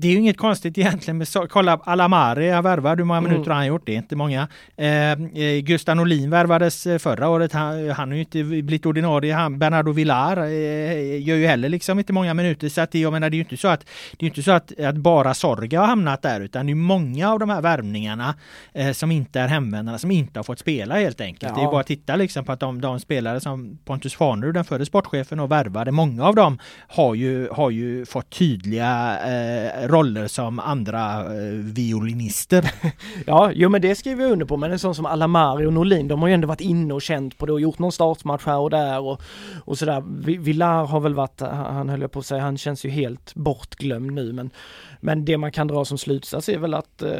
det är ju inget konstigt egentligen med kolla Alamari har värvad, hur många minuter mm. han gjort? Det är inte många. Eh, eh Gustav Norlin värvades eh, förra året, han, han har ju inte blivit ordinarie. Han, Bernardo Villar eh, gör ju heller liksom inte många minuter. Så att det, jag menar, det är ju inte så att det är inte så att, att bara Sorga har hamnat där, utan det är många av de här värvningarna eh, som inte är hemvändarna, som inte har fått spela helt enkelt. Ja. Det är bara att titta liksom på att de, de spelare som Pontus Farnerud, den förre sportchefen, och värvade, många av dem har ju, har ju fått tydliga eh, roller som andra eh, violinister. ja, jo men det skriver jag under på, men en sån som Alamari och Norlin, de har ju ändå varit inne och känt på det och gjort någon startmatch här och där och, och sådär. Villar har väl varit, han höll jag på att säga, han känns ju helt bortglömd nu men men det man kan dra som slutsats är väl att, eh,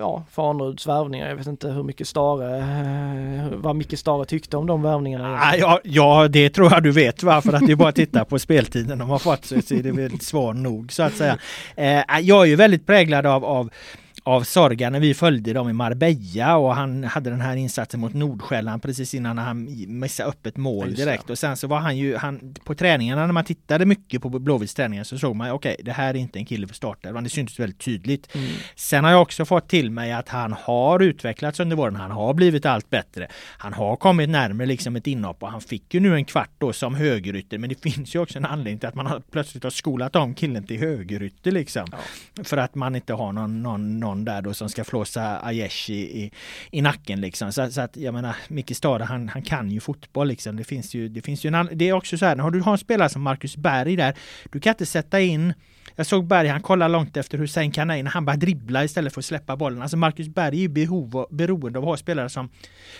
ja, Farneruds värvningar, jag vet inte hur mycket Stare, eh, vad Micke Stare tyckte om de värvningarna. Ah, ja, ja, det tror jag du vet va, för att det är bara att titta på speltiden de har fått så är det väl svar nog så att säga. Eh, jag är ju väldigt präglad av, av av Sorga när vi följde dem i Marbella och han hade den här insatsen mot Nordsjälland precis innan han missade upp ett mål direkt. Och sen så var han ju, han, på träningarna när man tittade mycket på Blåvitts träningar så såg man okej, okay, det här är inte en kille för startelvan. Det syntes väldigt tydligt. Mm. Sen har jag också fått till mig att han har utvecklats under våren. Han har blivit allt bättre. Han har kommit närmare liksom ett inhopp och han fick ju nu en kvart då som högerytter. Men det finns ju också en anledning till att man har plötsligt har skolat om killen till högerytter liksom. Ja. För att man inte har någon, någon, någon någon där då som ska flåsa Aiesh i, i, i, nacken liksom. Så, så, att jag menar, Micke Stade han, han kan ju fotboll liksom. Det finns ju, det finns ju en Det är också så här, när du har en spelare som Marcus Berg där, du kan inte sätta in jag såg Berg, han kollar långt efter Hussein Kanay när han bara dribbla istället för att släppa bollen. Alltså Marcus Berg är ju behov, beroende av att ha spelare som,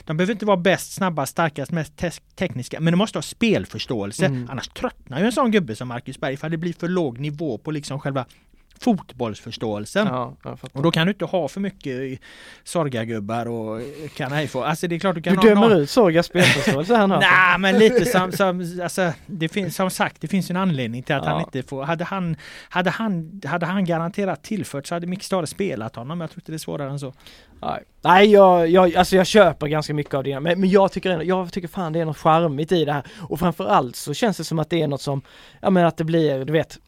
de behöver inte vara bäst, snabbast, starkast, mest te tekniska, men de måste ha spelförståelse. Mm. Annars tröttnar ju en sån gubbe som Marcus Berg, för det blir för låg nivå på liksom själva fotbollsförståelsen. Ja, och då kan du inte ha för mycket Sorgagubbar och kan ej få. Alltså det är klart du kan Du dömer någon... ut Sorgas spelförståelse här nu? Nej men lite som, som, alltså, det finns, som sagt det finns en anledning till att ja. han inte får. Hade han, hade han, hade han garanterat tillfört så hade Micke Stare spelat honom. Jag tror inte det är svårare än så. Nej, Nej jag, jag, alltså jag köper ganska mycket av det men, men jag tycker ändå, jag tycker fan det är något charmigt i det här och framförallt så känns det som att det är något som, ja men att det blir, du vet,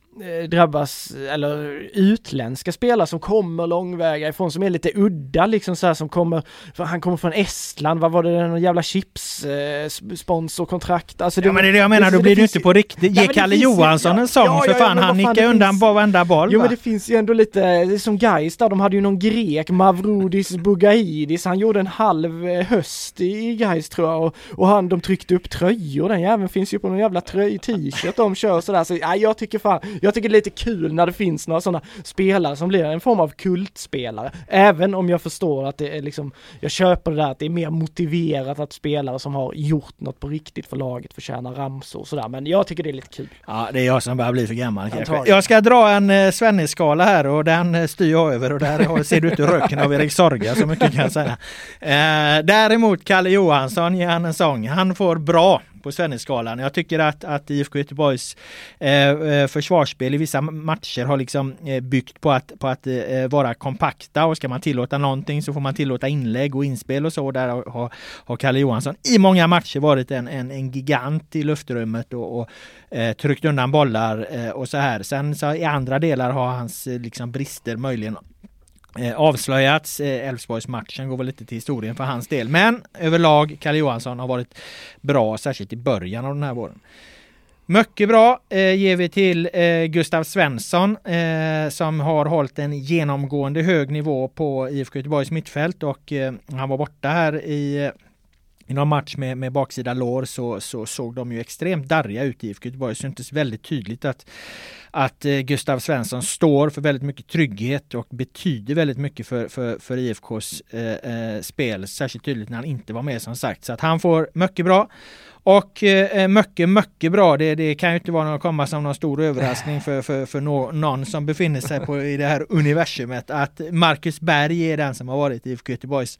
drabbas, eller utländska spelare som kommer långväga ifrån som är lite udda liksom så här, som kommer, han kommer från Estland, vad var det, någon jävla chips eh, sponsorkontrakt, alltså Ja men det är det jag menar, det, då blir det, inte på riktigt, ge Kalle Johansson ja, en sång ja, för fan, ja, han nickar undan finns, varenda boll Jo va? men det finns ju ändå lite, det är som Gais där, de hade ju någon grek, Mavrodis Bugaidis, han gjorde en halv eh, höst i Gais tror jag och, och han, de tryckte upp tröjor, den jäveln finns ju på någon jävla tröj, t-shirt de kör sådär, så ja, jag tycker fan, jag tycker det är lite kul när det finns några sådana spelare som blir en form av kultspelare. Även om jag förstår att det är liksom, jag köper det där att det är mer motiverat att spelare som har gjort något på riktigt för laget förtjänar ramsor och sådär. Men jag tycker det är lite kul. Ja, det är jag som börjar bli för gammal kanske. Jag ska dra en eh, Svenne-skala här och den eh, styr jag över och där ser du ut röken av Erik Sorga så mycket kan jag säga. Eh, däremot Kalle Johansson ger han en sång. Han får bra på Svenneskalan. Jag tycker att, att IFK Göteborgs eh, eh, försvarsspel i vissa matcher har liksom eh, byggt på att, på att eh, vara kompakta och ska man tillåta någonting så får man tillåta inlägg och inspel och så. Där har, har Kalle Johansson i många matcher varit en, en, en gigant i luftrummet och, och eh, tryckt undan bollar eh, och så här. Sen så i andra delar har hans eh, liksom brister möjligen eh, avslöjats. Eh, går väl lite till historien för hans del. Men överlag, Kalle Johansson har varit bra, särskilt i början av den här våren. Mycket bra eh, ger vi till eh, Gustav Svensson eh, som har hållit en genomgående hög nivå på IFK Göteborgs mittfält och eh, han var borta här i i någon match med, med baksida lår så, så såg de ju extremt darriga ut i IFK Göteborg. Det syntes väldigt tydligt att, att eh, Gustav Svensson står för väldigt mycket trygghet och betyder väldigt mycket för, för, för IFKs eh, eh, spel. Särskilt tydligt när han inte var med som sagt. Så att han får mycket bra. Och eh, eh mycket, mycket bra. Det, det kan ju inte vara någon, komma som någon stor överraskning för, för, för no, någon som befinner sig på, i det här universumet att Marcus Berg är den som har varit IFK Göteborgs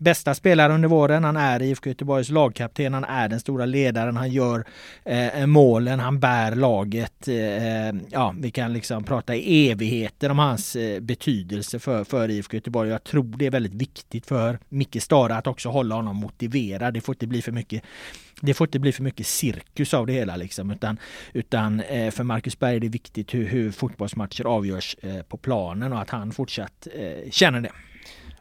bästa spelare under våren. Han är IFK Göteborgs lagkapten. Han är den stora ledaren. Han gör eh, målen. Han bär laget. Eh, eh ja, vi kan liksom prata i evigheter om hans eh, betydelse för, för IFK Göteborg. Jag tror det är väldigt viktigt för Micke Stara att också hålla honom motiverad. Det får inte bli för mycket det får inte bli för mycket cirkus av det hela liksom, utan, utan eh, för Marcus Berg är det viktigt hur, hur fotbollsmatcher avgörs eh, på planen och att han fortsatt eh, känner det.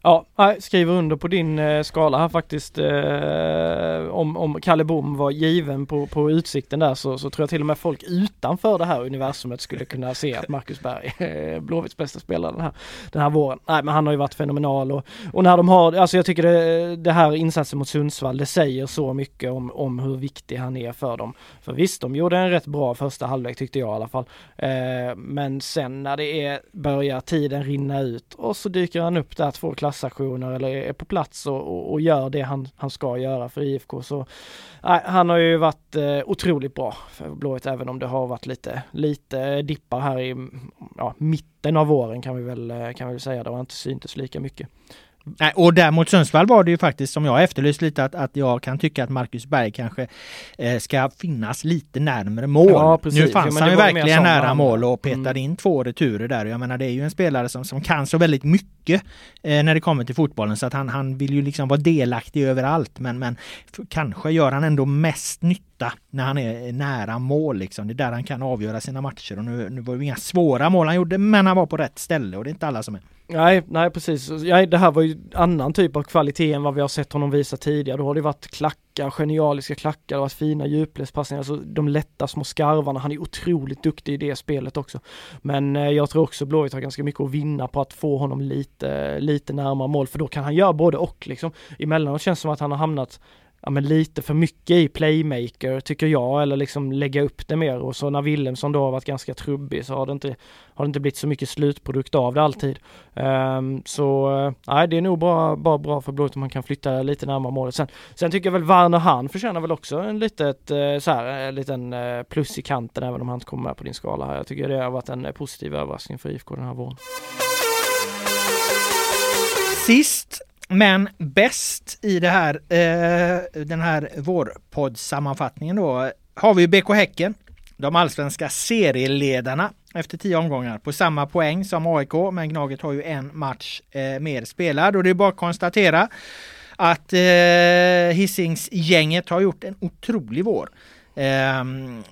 Ja, skriver under på din eh, skala här faktiskt. Eh, om, om Kalle Bom var given på, på utsikten där så, så tror jag till och med folk utanför det här universumet skulle kunna se att Marcus Berg är Blåvitts bästa spelare den här, den här våren. Nej men han har ju varit fenomenal och, och när de har, alltså jag tycker det, det här insatsen mot Sundsvall, det säger så mycket om, om hur viktig han är för dem. För visst, de gjorde en rätt bra första halvlek tyckte jag i alla fall. Eh, men sen när det är, börjar tiden rinna ut och så dyker han upp där två klassaktioner eller är på plats och, och, och, gör det han, han ska göra för IFK. Så nej, han har ju varit eh, otroligt bra för Blåvitt även om det har varit lite, lite dippar här i ja, mitten av våren kan vi väl, eh, kan vi väl säga. Det har inte syntes lika mycket. Nej, och där mot Sundsvall var det ju faktiskt som jag efterlyst lite att, att jag kan tycka att Marcus Berg kanske eh, ska finnas lite närmare mål. Ja, nu fanns ja, han ju verkligen nära mål och petade mm. in två returer där. Jag menar det är ju en spelare som, som kan så väldigt mycket eh, när det kommer till fotbollen så att han, han vill ju liksom vara delaktig överallt men, men kanske gör han ändå mest nytta när han är nära mål liksom. Det är där han kan avgöra sina matcher och nu, nu var det inga svåra mål han gjorde men han var på rätt ställe och det är inte alla som är. Nej, nej precis. Nej, det här var ju annan typ av kvalitet än vad vi har sett honom visa tidigare. Då har det varit klackar, genialiska klackar, det har varit fina djupledspassningar, alltså de lätta små skarvarna. Han är otroligt duktig i det spelet också. Men eh, jag tror också Blåvitt har ganska mycket att vinna på att få honom lite, lite närmare mål, för då kan han göra både och liksom. Emellanåt känns det som att han har hamnat ja, men lite för mycket i playmaker tycker jag eller liksom lägga upp det mer och så när Willemsson då har varit ganska trubbig så har det inte, har det inte blivit så mycket slutprodukt av det alltid. Um, så eh, nej, det är nog bara, bara bra för Blåvitt om man kan flytta lite närmare målet. Sen, sen tycker jag väl Werner han förtjänar väl också en litet eh, så här, en liten eh, plus i kanten även om han inte kommer med på din skala här. Jag tycker det har varit en positiv överraskning för IFK den här våren. Sist men bäst i det här, eh, den här vårpoddsammanfattningen då har vi BK Häcken. De allsvenska serieledarna efter tio omgångar på samma poäng som AIK. Men Gnaget har ju en match eh, mer spelad och det är bara att konstatera att eh, Hisingsgänget har gjort en otrolig vår. Eh,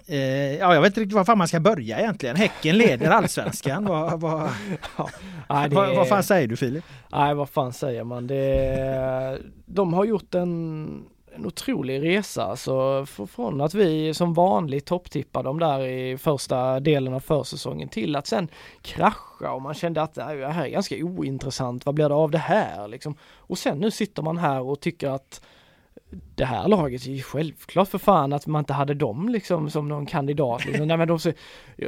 eh, ja, jag vet inte riktigt var fan man ska börja egentligen. Häcken leder allsvenskan. vad, vad, ja, nej, vad, vad fan säger du Filip? Nej, vad fan säger man? Det, de har gjort en en otrolig resa alltså från att vi som vanligt topptippar dem där i första delen av försäsongen till att sen krascha och man kände att det här är ganska ointressant, vad blir det av det här liksom? Och sen nu sitter man här och tycker att det här laget är ju självklart för fan att man inte hade dem liksom som någon kandidat. Liksom. Nej, men de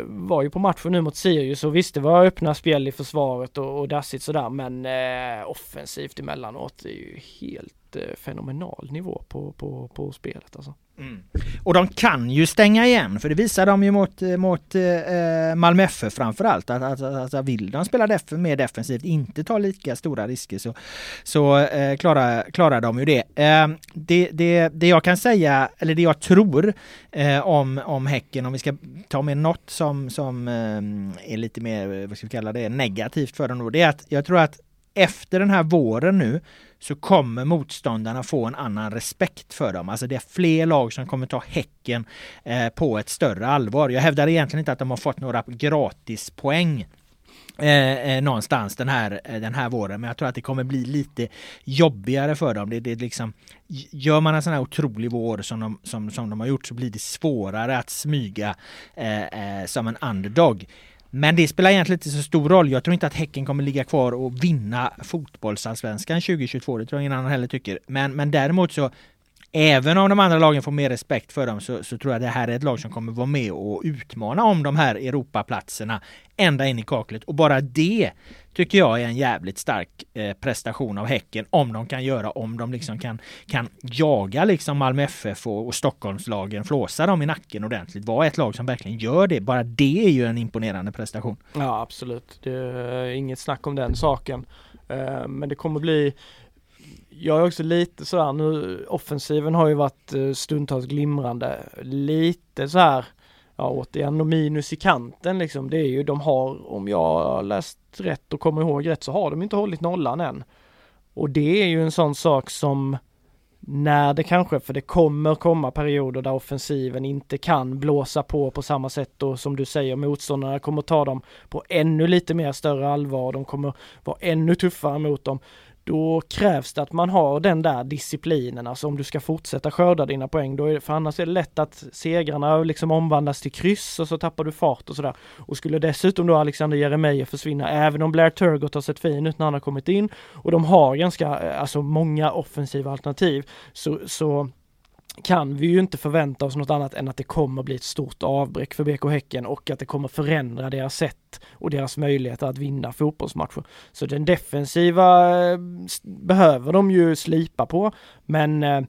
var ju på matchen nu mot Sirius och visst det var öppna spel i försvaret och, och dassigt sådär men eh, offensivt emellanåt är ju helt Eh, fenomenal nivå på, på, på spelet alltså. Mm. Och de kan ju stänga igen för det visar de ju mot, eh, mot eh, eh Malmö FF framförallt. Att, att, att, att vill de spela def mer defensivt, inte ta lika stora risker så, så eh, klarar, klarar de ju det. Eh, det, det. Det jag kan säga, eller det jag tror eh, om, om Häcken, om vi ska ta med något som, som eh, är lite mer, vad ska vi kalla det, negativt för dem då, det är att jag tror att efter den här våren nu så kommer motståndarna få en annan respekt för dem. Alltså det är fler lag som kommer ta Häcken eh, på ett större allvar. Jag hävdar egentligen inte att de har fått några gratispoäng Eh, eh, någonstans den här, eh, den här våren. Men jag tror att det kommer bli lite jobbigare för dem. Det, det liksom, gör man en sån här otrolig vår som de, som, som de har gjort så blir det svårare att smyga eh, eh som en underdog. Men det spelar egentligen inte så stor roll. Jag tror inte att Häcken kommer ligga kvar och vinna fotbollsallsvenskan 2022. Det tror jag ingen annan heller tycker. Men, men däremot så Även om de andra lagen får mer respekt för dem så, så, tror jag det här är ett lag som kommer vara med och utmana om de här Europaplatserna ända in i kaklet. Och bara det tycker jag är en jävligt stark eh, prestation av Häcken om de kan göra, om de liksom kan, kan jaga liksom Malmö FF och, och Stockholmslagen, flåsa dem i nacken ordentligt. Vara ett lag som verkligen gör det. Bara det är ju en imponerande prestation. Ja absolut, det är inget snack om den saken. Eh, men det kommer bli jag är också lite sådär nu, offensiven har ju varit eh, stundtals glimrande, lite så här ja återigen och minus i kanten liksom, det är ju de har, om jag har läst rätt och kommer ihåg rätt så har de inte hållit nollan än. Och det är ju en sån sak som när det kanske, för det kommer komma perioder där offensiven inte kan blåsa på på samma sätt och som du säger motståndarna kommer ta dem på ännu lite mer större allvar, de kommer vara ännu tuffare mot dem då krävs det att man har den där disciplinen, alltså om du ska fortsätta skörda dina poäng, då är det, för annars är det lätt att segrarna liksom omvandlas till kryss och så tappar du fart och sådär. Och skulle dessutom då Alexander Jeremejeff försvinna, även om Blair Turgott har sett fin ut när han har kommit in och de har ganska, eh, alltså många offensiva alternativ, så, så kan vi ju inte förvänta oss något annat än att det kommer bli ett stort avbräck för BK Häcken och att det kommer förändra deras sätt och deras möjligheter att vinna fotbollsmatcher. Så den defensiva eh, behöver de ju slipa på, men eh,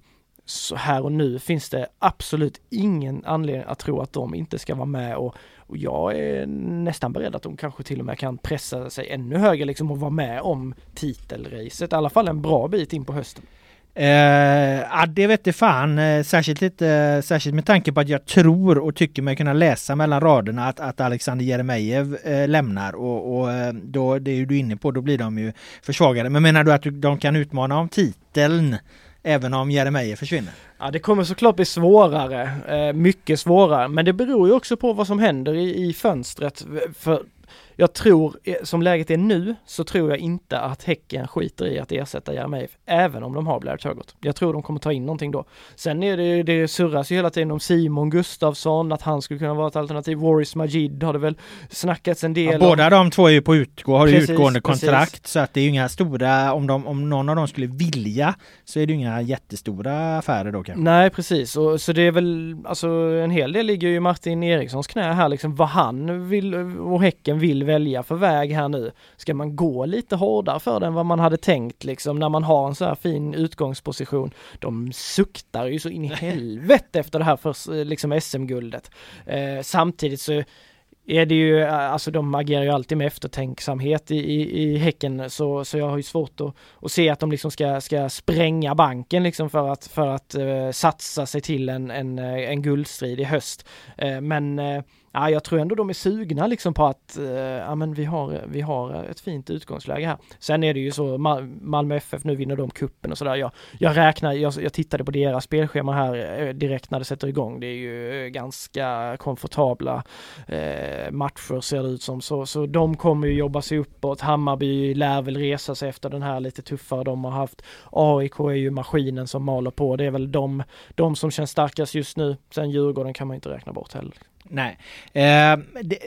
så här och nu finns det absolut ingen anledning att tro att de inte ska vara med och, och jag är nästan beredd att de kanske till och med kan pressa sig ännu högre liksom och vara med om titelracet, i alla fall en bra bit in på hösten. Eh, ja, det vet det fan. Eh, särskilt, lite, eh, särskilt med tanke på att jag tror och tycker mig kunna läsa mellan raderna att, att Alexander Jeremejeff eh, lämnar. Och, och eh, då, det är ju du inne på, då blir de ju försvagade. Men menar du att de kan utmana om titeln även om Jeremejeff försvinner? Ja, det kommer såklart bli svårare. Eh, mycket svårare. Men det beror ju också på vad som händer i, i fönstret. För jag tror, eh, som läget är nu, så tror jag inte att Häcken skiter i att ersätta Jeremejeff, även om de har Blair Turgott. Jag tror de kommer ta in någonting då. Sen är det, det surras ju hela tiden om Simon Gustafsson, att han skulle kunna vara ett alternativ. Waris Majid har det väl snackats en del ja, Båda de två är ju på utgå, har Precis, ju utgående precis. kontrakt så att det är ju inga stora, om, de, om någon av dem skulle vilja så är det ju inga jättestora affärer då kanske. Nej precis, och, så det är väl, alltså en hel del ligger ju i Martin Erikssons knä här liksom, vad han vill och Häcken vill välja för väg här nu. Ska man gå lite hårdare för den vad man hade tänkt liksom när man har en så här fin utgångsposition. De suktar ju så in i helvete efter det här för, liksom SM-guldet. Eh, samtidigt så är det ju, alltså de agerar ju alltid med eftertänksamhet i, i, i Häcken så, så jag har ju svårt att, att se att de liksom ska, ska spränga banken liksom för att, för att uh, satsa sig till en, en, en guldstrid i höst. Uh, men uh, Ja, jag tror ändå de är sugna liksom på att eh, ja, men vi, har, vi har ett fint utgångsläge här. Sen är det ju så, Malmö FF, nu vinner de kuppen och sådär. Jag, jag räknar, jag, jag tittade på deras spelschema här eh, direkt när det sätter igång. Det är ju ganska komfortabla eh, matcher ser det ut som. Så, så de kommer ju jobba sig uppåt. Hammarby lär väl resa sig efter den här lite tuffare de har haft. AIK är ju maskinen som maler på. Det är väl de, de som känns starkast just nu. Sen Djurgården kan man inte räkna bort heller. Nej. Eh, en,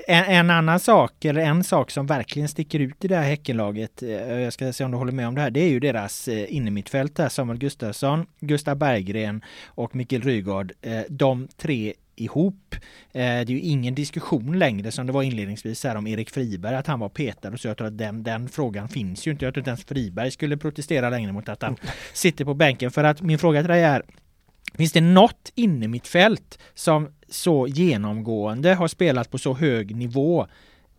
en, annan sak, eller en sak som verkligen sticker ut i det här Häckenlaget, eh, jag ska se om du håller med om det här, det är ju deras eh, innermittfält där, Samuel Gustafsson, Gustav Berggren och Mikkel Rygaard. Eh, de tre ihop. Eh, det är ju ingen diskussion längre som det var inledningsvis här om Erik Friberg, att han var petad och så. Jag tror att den, den frågan finns ju inte. Jag tror inte ens Friberg skulle protestera längre mot att han sitter på bänken. För att min fråga till dig är, Finns det något inne mitt fält som så genomgående har spelat på så hög nivå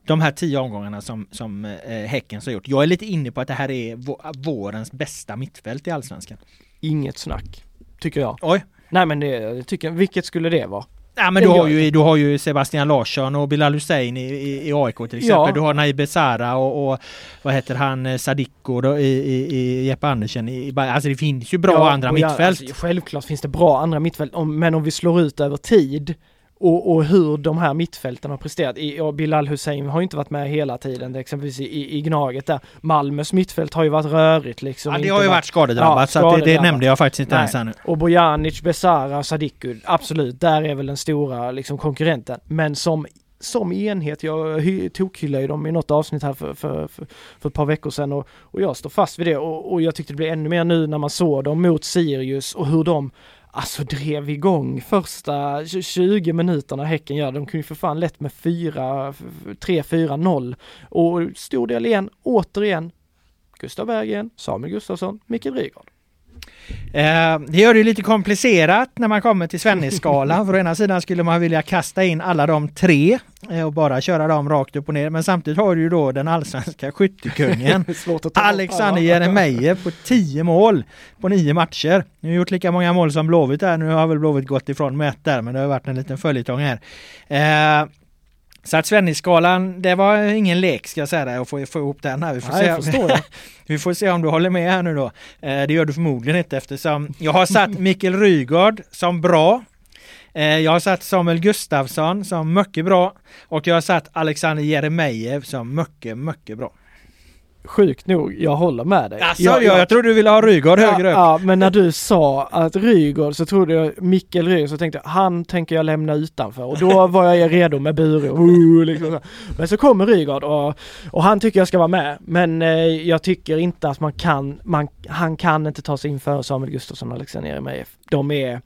de här tio omgångarna som, som eh, Häcken har gjort. Jag är lite inne på att det här är vårens bästa mittfält i Allsvenskan. Inget snack, tycker jag. Oj. Nej men det tycker vilket skulle det vara? Ja men du har, ju, du har ju Sebastian Larsson och Bilal Hussein i, i, i AIK till exempel. Ja. Du har Naib Besara och, och, vad heter han, eh, Sadiko då, i, i, i Jeppe Andersen. I, alltså det finns ju bra ja, andra mittfält. Jag, alltså, självklart finns det bra andra mittfält, men om vi slår ut över tid och, och, hur de här mittfälten har presterat. I, och Bilal Hussein har ju inte varit med hela tiden, exempelvis i, i Gnaget där. Malmös mittfält har ju varit rörigt liksom. Ja, det har ju varit skadedrabbat, ja, så det, det, nämnde jag faktiskt inte Nej. ens ännu. Och Bojanic, Besara, Sadiku, absolut, där är väl den stora liksom konkurrenten. Men som som enhet, jag tokhyllade ju dem i något avsnitt här för, för, för, för, ett par veckor sedan och, och jag står fast vid det och, och jag tyckte det blev ännu mer nu när man såg dem mot Sirius och hur de alltså drev igång första 20 minuterna Häcken gör. De kunde ju för fan lätt med 4, 3-4-0 och stor del igen, återigen, Gustav Berggren, Samuel Gustafsson, Mikael Rygaard. Eh, det gör det lite komplicerat när man kommer till Svennis-skalan. För å ena sidan skulle man vilja kasta in alla de tre eh, och bara köra dem rakt upp och ner. Men samtidigt har du ju då den allsvenska skyttekungen Alexander Jeremejeff på 10 mål på 9 matcher. Nu har gjort lika många mål som Blåvitt här. Nu har väl Blåvitt gått ifrån med ett där, men det har varit en liten följetong här. Så att Svennisskalan, det var ingen lek ska jag säga dig att få, få ihop den här. Vi får, Nej, se, vi får se om du håller med här nu då. Eh, det gör du förmodligen inte eftersom jag har satt Mikael Rygaard som bra. Eh, jag har satt Samuel Gustafsson som mycket bra och jag har satt Alexander Jeremejeff som mycket, mycket bra sjukt nog, jag håller med dig. Alltså, jag, jag, jag trodde du ville ha Rygaard ja, högre upp. Ja, men när du sa att Rygaard så trodde jag Mikkel Rygaard så tänkte jag han tänker jag lämna utanför och då var jag redo med Bure. Uh, liksom. Men så kommer Rygaard och, och han tycker jag ska vara med. Men eh, jag tycker inte att man kan, man, han kan inte ta sig in före Samuel Gustafsson och Alexander Jeremejeff. De är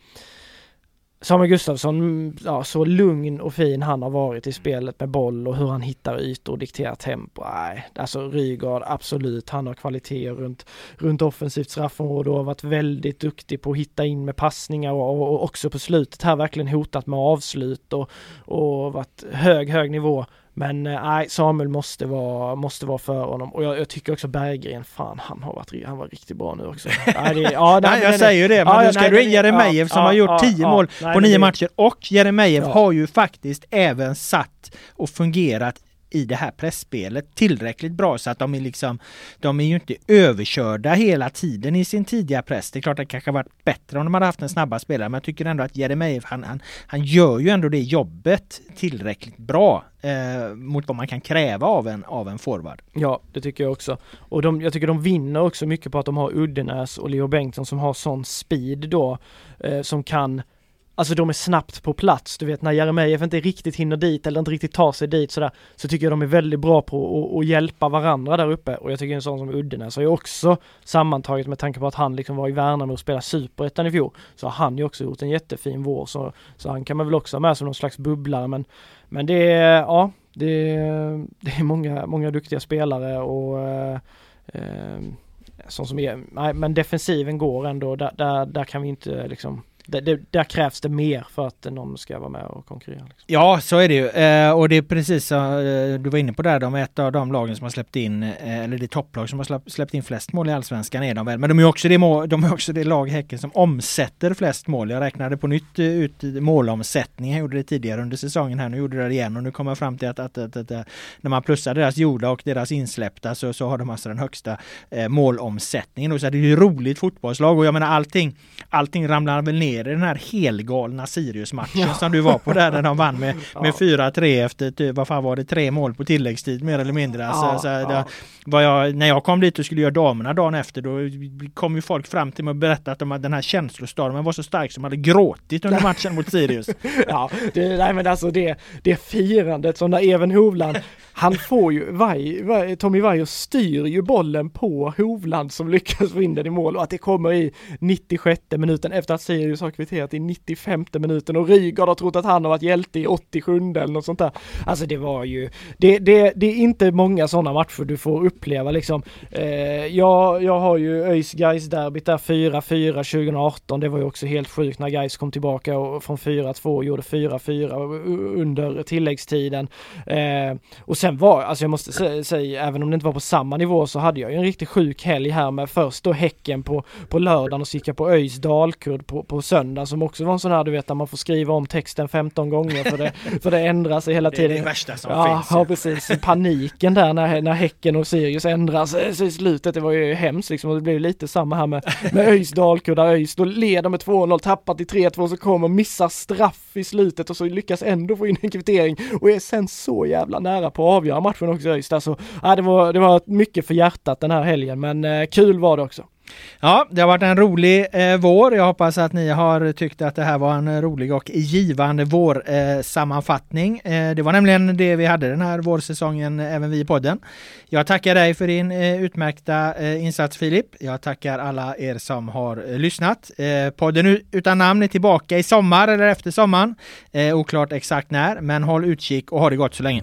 Samuel Gustafsson, mm, ja, så lugn och fin han har varit i spelet med boll och hur han hittar ytor och dikterar tempo. Nej, alltså Rygaard, absolut, han har kvaliteter runt, runt offensivt straffområde och har varit väldigt duktig på att hitta in med passningar och, och också på slutet här verkligen hotat med avslut och, och varit hög, hög nivå. Men eh, nej, Samuel måste vara, måste vara för honom. Och jag, jag, tycker också Berggren, fan han har varit, han var riktigt bra nu också. nej, det, ja, nej, jag säger ju det, men ja, nu ska nej, du in Jeremejeff som har gjort 10 mål på 9 matcher. Och Jeremejeff har ju faktiskt även satt och fungerat i det här pressspelet tillräckligt bra så att de är liksom, de är ju inte överkörda hela tiden i sin tidiga press. Det är klart att det kanske varit bättre om de hade haft en snabba spelare, men jag tycker ändå att Jeremejeff, han, han, han gör ju ändå det jobbet tillräckligt bra eh, mot vad man kan kräva av en, av en forward. Ja, det tycker jag också. Och de, jag tycker de vinner också mycket på att de har Uddenäs och Leo Bengtsson som har sån speed då, eh, som kan Alltså de är snabbt på plats, du vet när Jeremejeff inte riktigt hinner dit eller inte riktigt tar sig dit sådär, så tycker jag de är väldigt bra på att, att hjälpa varandra där uppe. Och jag tycker en sån som Uddenäs har ju också sammantaget med tanke på att han liksom var i Värnamo och spelade superettan i fjol, så har han ju också gjort en jättefin vår. Så, så han kan man väl också ha med som någon slags bubblare. Men, men det är, ja, det är, det är många, många duktiga spelare och eh, eh, sån som är, nej men defensiven går ändå, där, där, där kan vi inte liksom det, det, där krävs det mer för att någon ska vara med och konkurrera. Liksom. Ja, så är det ju. Eh, och det är precis som eh, du var inne på där, de är ett av de lagen som har släppt in, eh, eller det topplag som har släppt in flest mål i allsvenskan är de väl. Men de är också det, mål, de är också det lag Häcken som omsätter flest mål. Jag räknade på nytt eh, ut målomsättningen. jag gjorde det tidigare under säsongen här, nu gjorde jag det igen och nu kommer jag fram till att, att, att, att, när man plussar deras gjorda och deras insläppta så, så har de alltså den högsta eh, målomsättningen. så det är ju roligt fotbollslag och jag menar allting, allting ramlar väl ner i den här helgalna Sirius-matchen ja. som du var på där, när de vann med, med 4-3 efter, typ, vad fan var det, tre mål på tilläggstid mer eller mindre. Ja, så, så det, var jag, när jag kom dit och skulle göra damerna dagen efter, då kom ju folk fram till mig och berättade att de, den här känslostormen var så stark som de hade gråtit under matchen mot Sirius. ja, det, nej men alltså det, det firandet som när Even Hovland han får ju, Vaj, Vaj, Tommy Vaiho styr ju bollen på Hovland som lyckas få in den i mål och att det kommer i 96 minuten efter att Sirius har kvitterat i 95 minuten och Rygaard har trott att han har varit hjälte i 87 eller något sånt där. Alltså det var ju, det, det, det är inte många sådana matcher du får uppleva liksom. Eh, jag, jag har ju ÖIS Gais derbyt där 4-4 2018, det var ju också helt sjukt när Gais kom tillbaka och från 4-2 och gjorde 4-4 under tilläggstiden. Eh, och sen var, alltså jag måste säga, även om det inte var på samma nivå så hade jag ju en riktigt sjuk helg här med först då Häcken på, på lördagen och så gick jag på ÖIS dalkurd på, på söndagen som också var en sån här du vet där man får skriva om texten 15 gånger för det, för det ändrar sig hela tiden. Det är det värsta som ja, finns. Ja precis, paniken där när, när Häcken och Sirius ändras i slutet, det var ju hemskt liksom och det blev lite samma här med, med ÖIS dalkurd ÖIS då leder med 2-0, tappat i 3-2 så kommer missar straff i slutet och så lyckas ändå få in en kvittering och är sen så jävla nära på avgöra matchen också ÖIS där så, ja, det var, det var mycket för hjärtat den här helgen men eh, kul var det också. Ja, det har varit en rolig eh, vår. Jag hoppas att ni har tyckt att det här var en rolig och givande vårsammanfattning. Eh, det var nämligen det vi hade den här vårsäsongen, eh, även vi i podden. Jag tackar dig för din eh, utmärkta eh, insats Filip. Jag tackar alla er som har eh, lyssnat. podden utan namn är tillbaka i sommar eller efter sommaren. Eh, oklart exakt när, men håll utkik och ha det gott så länge.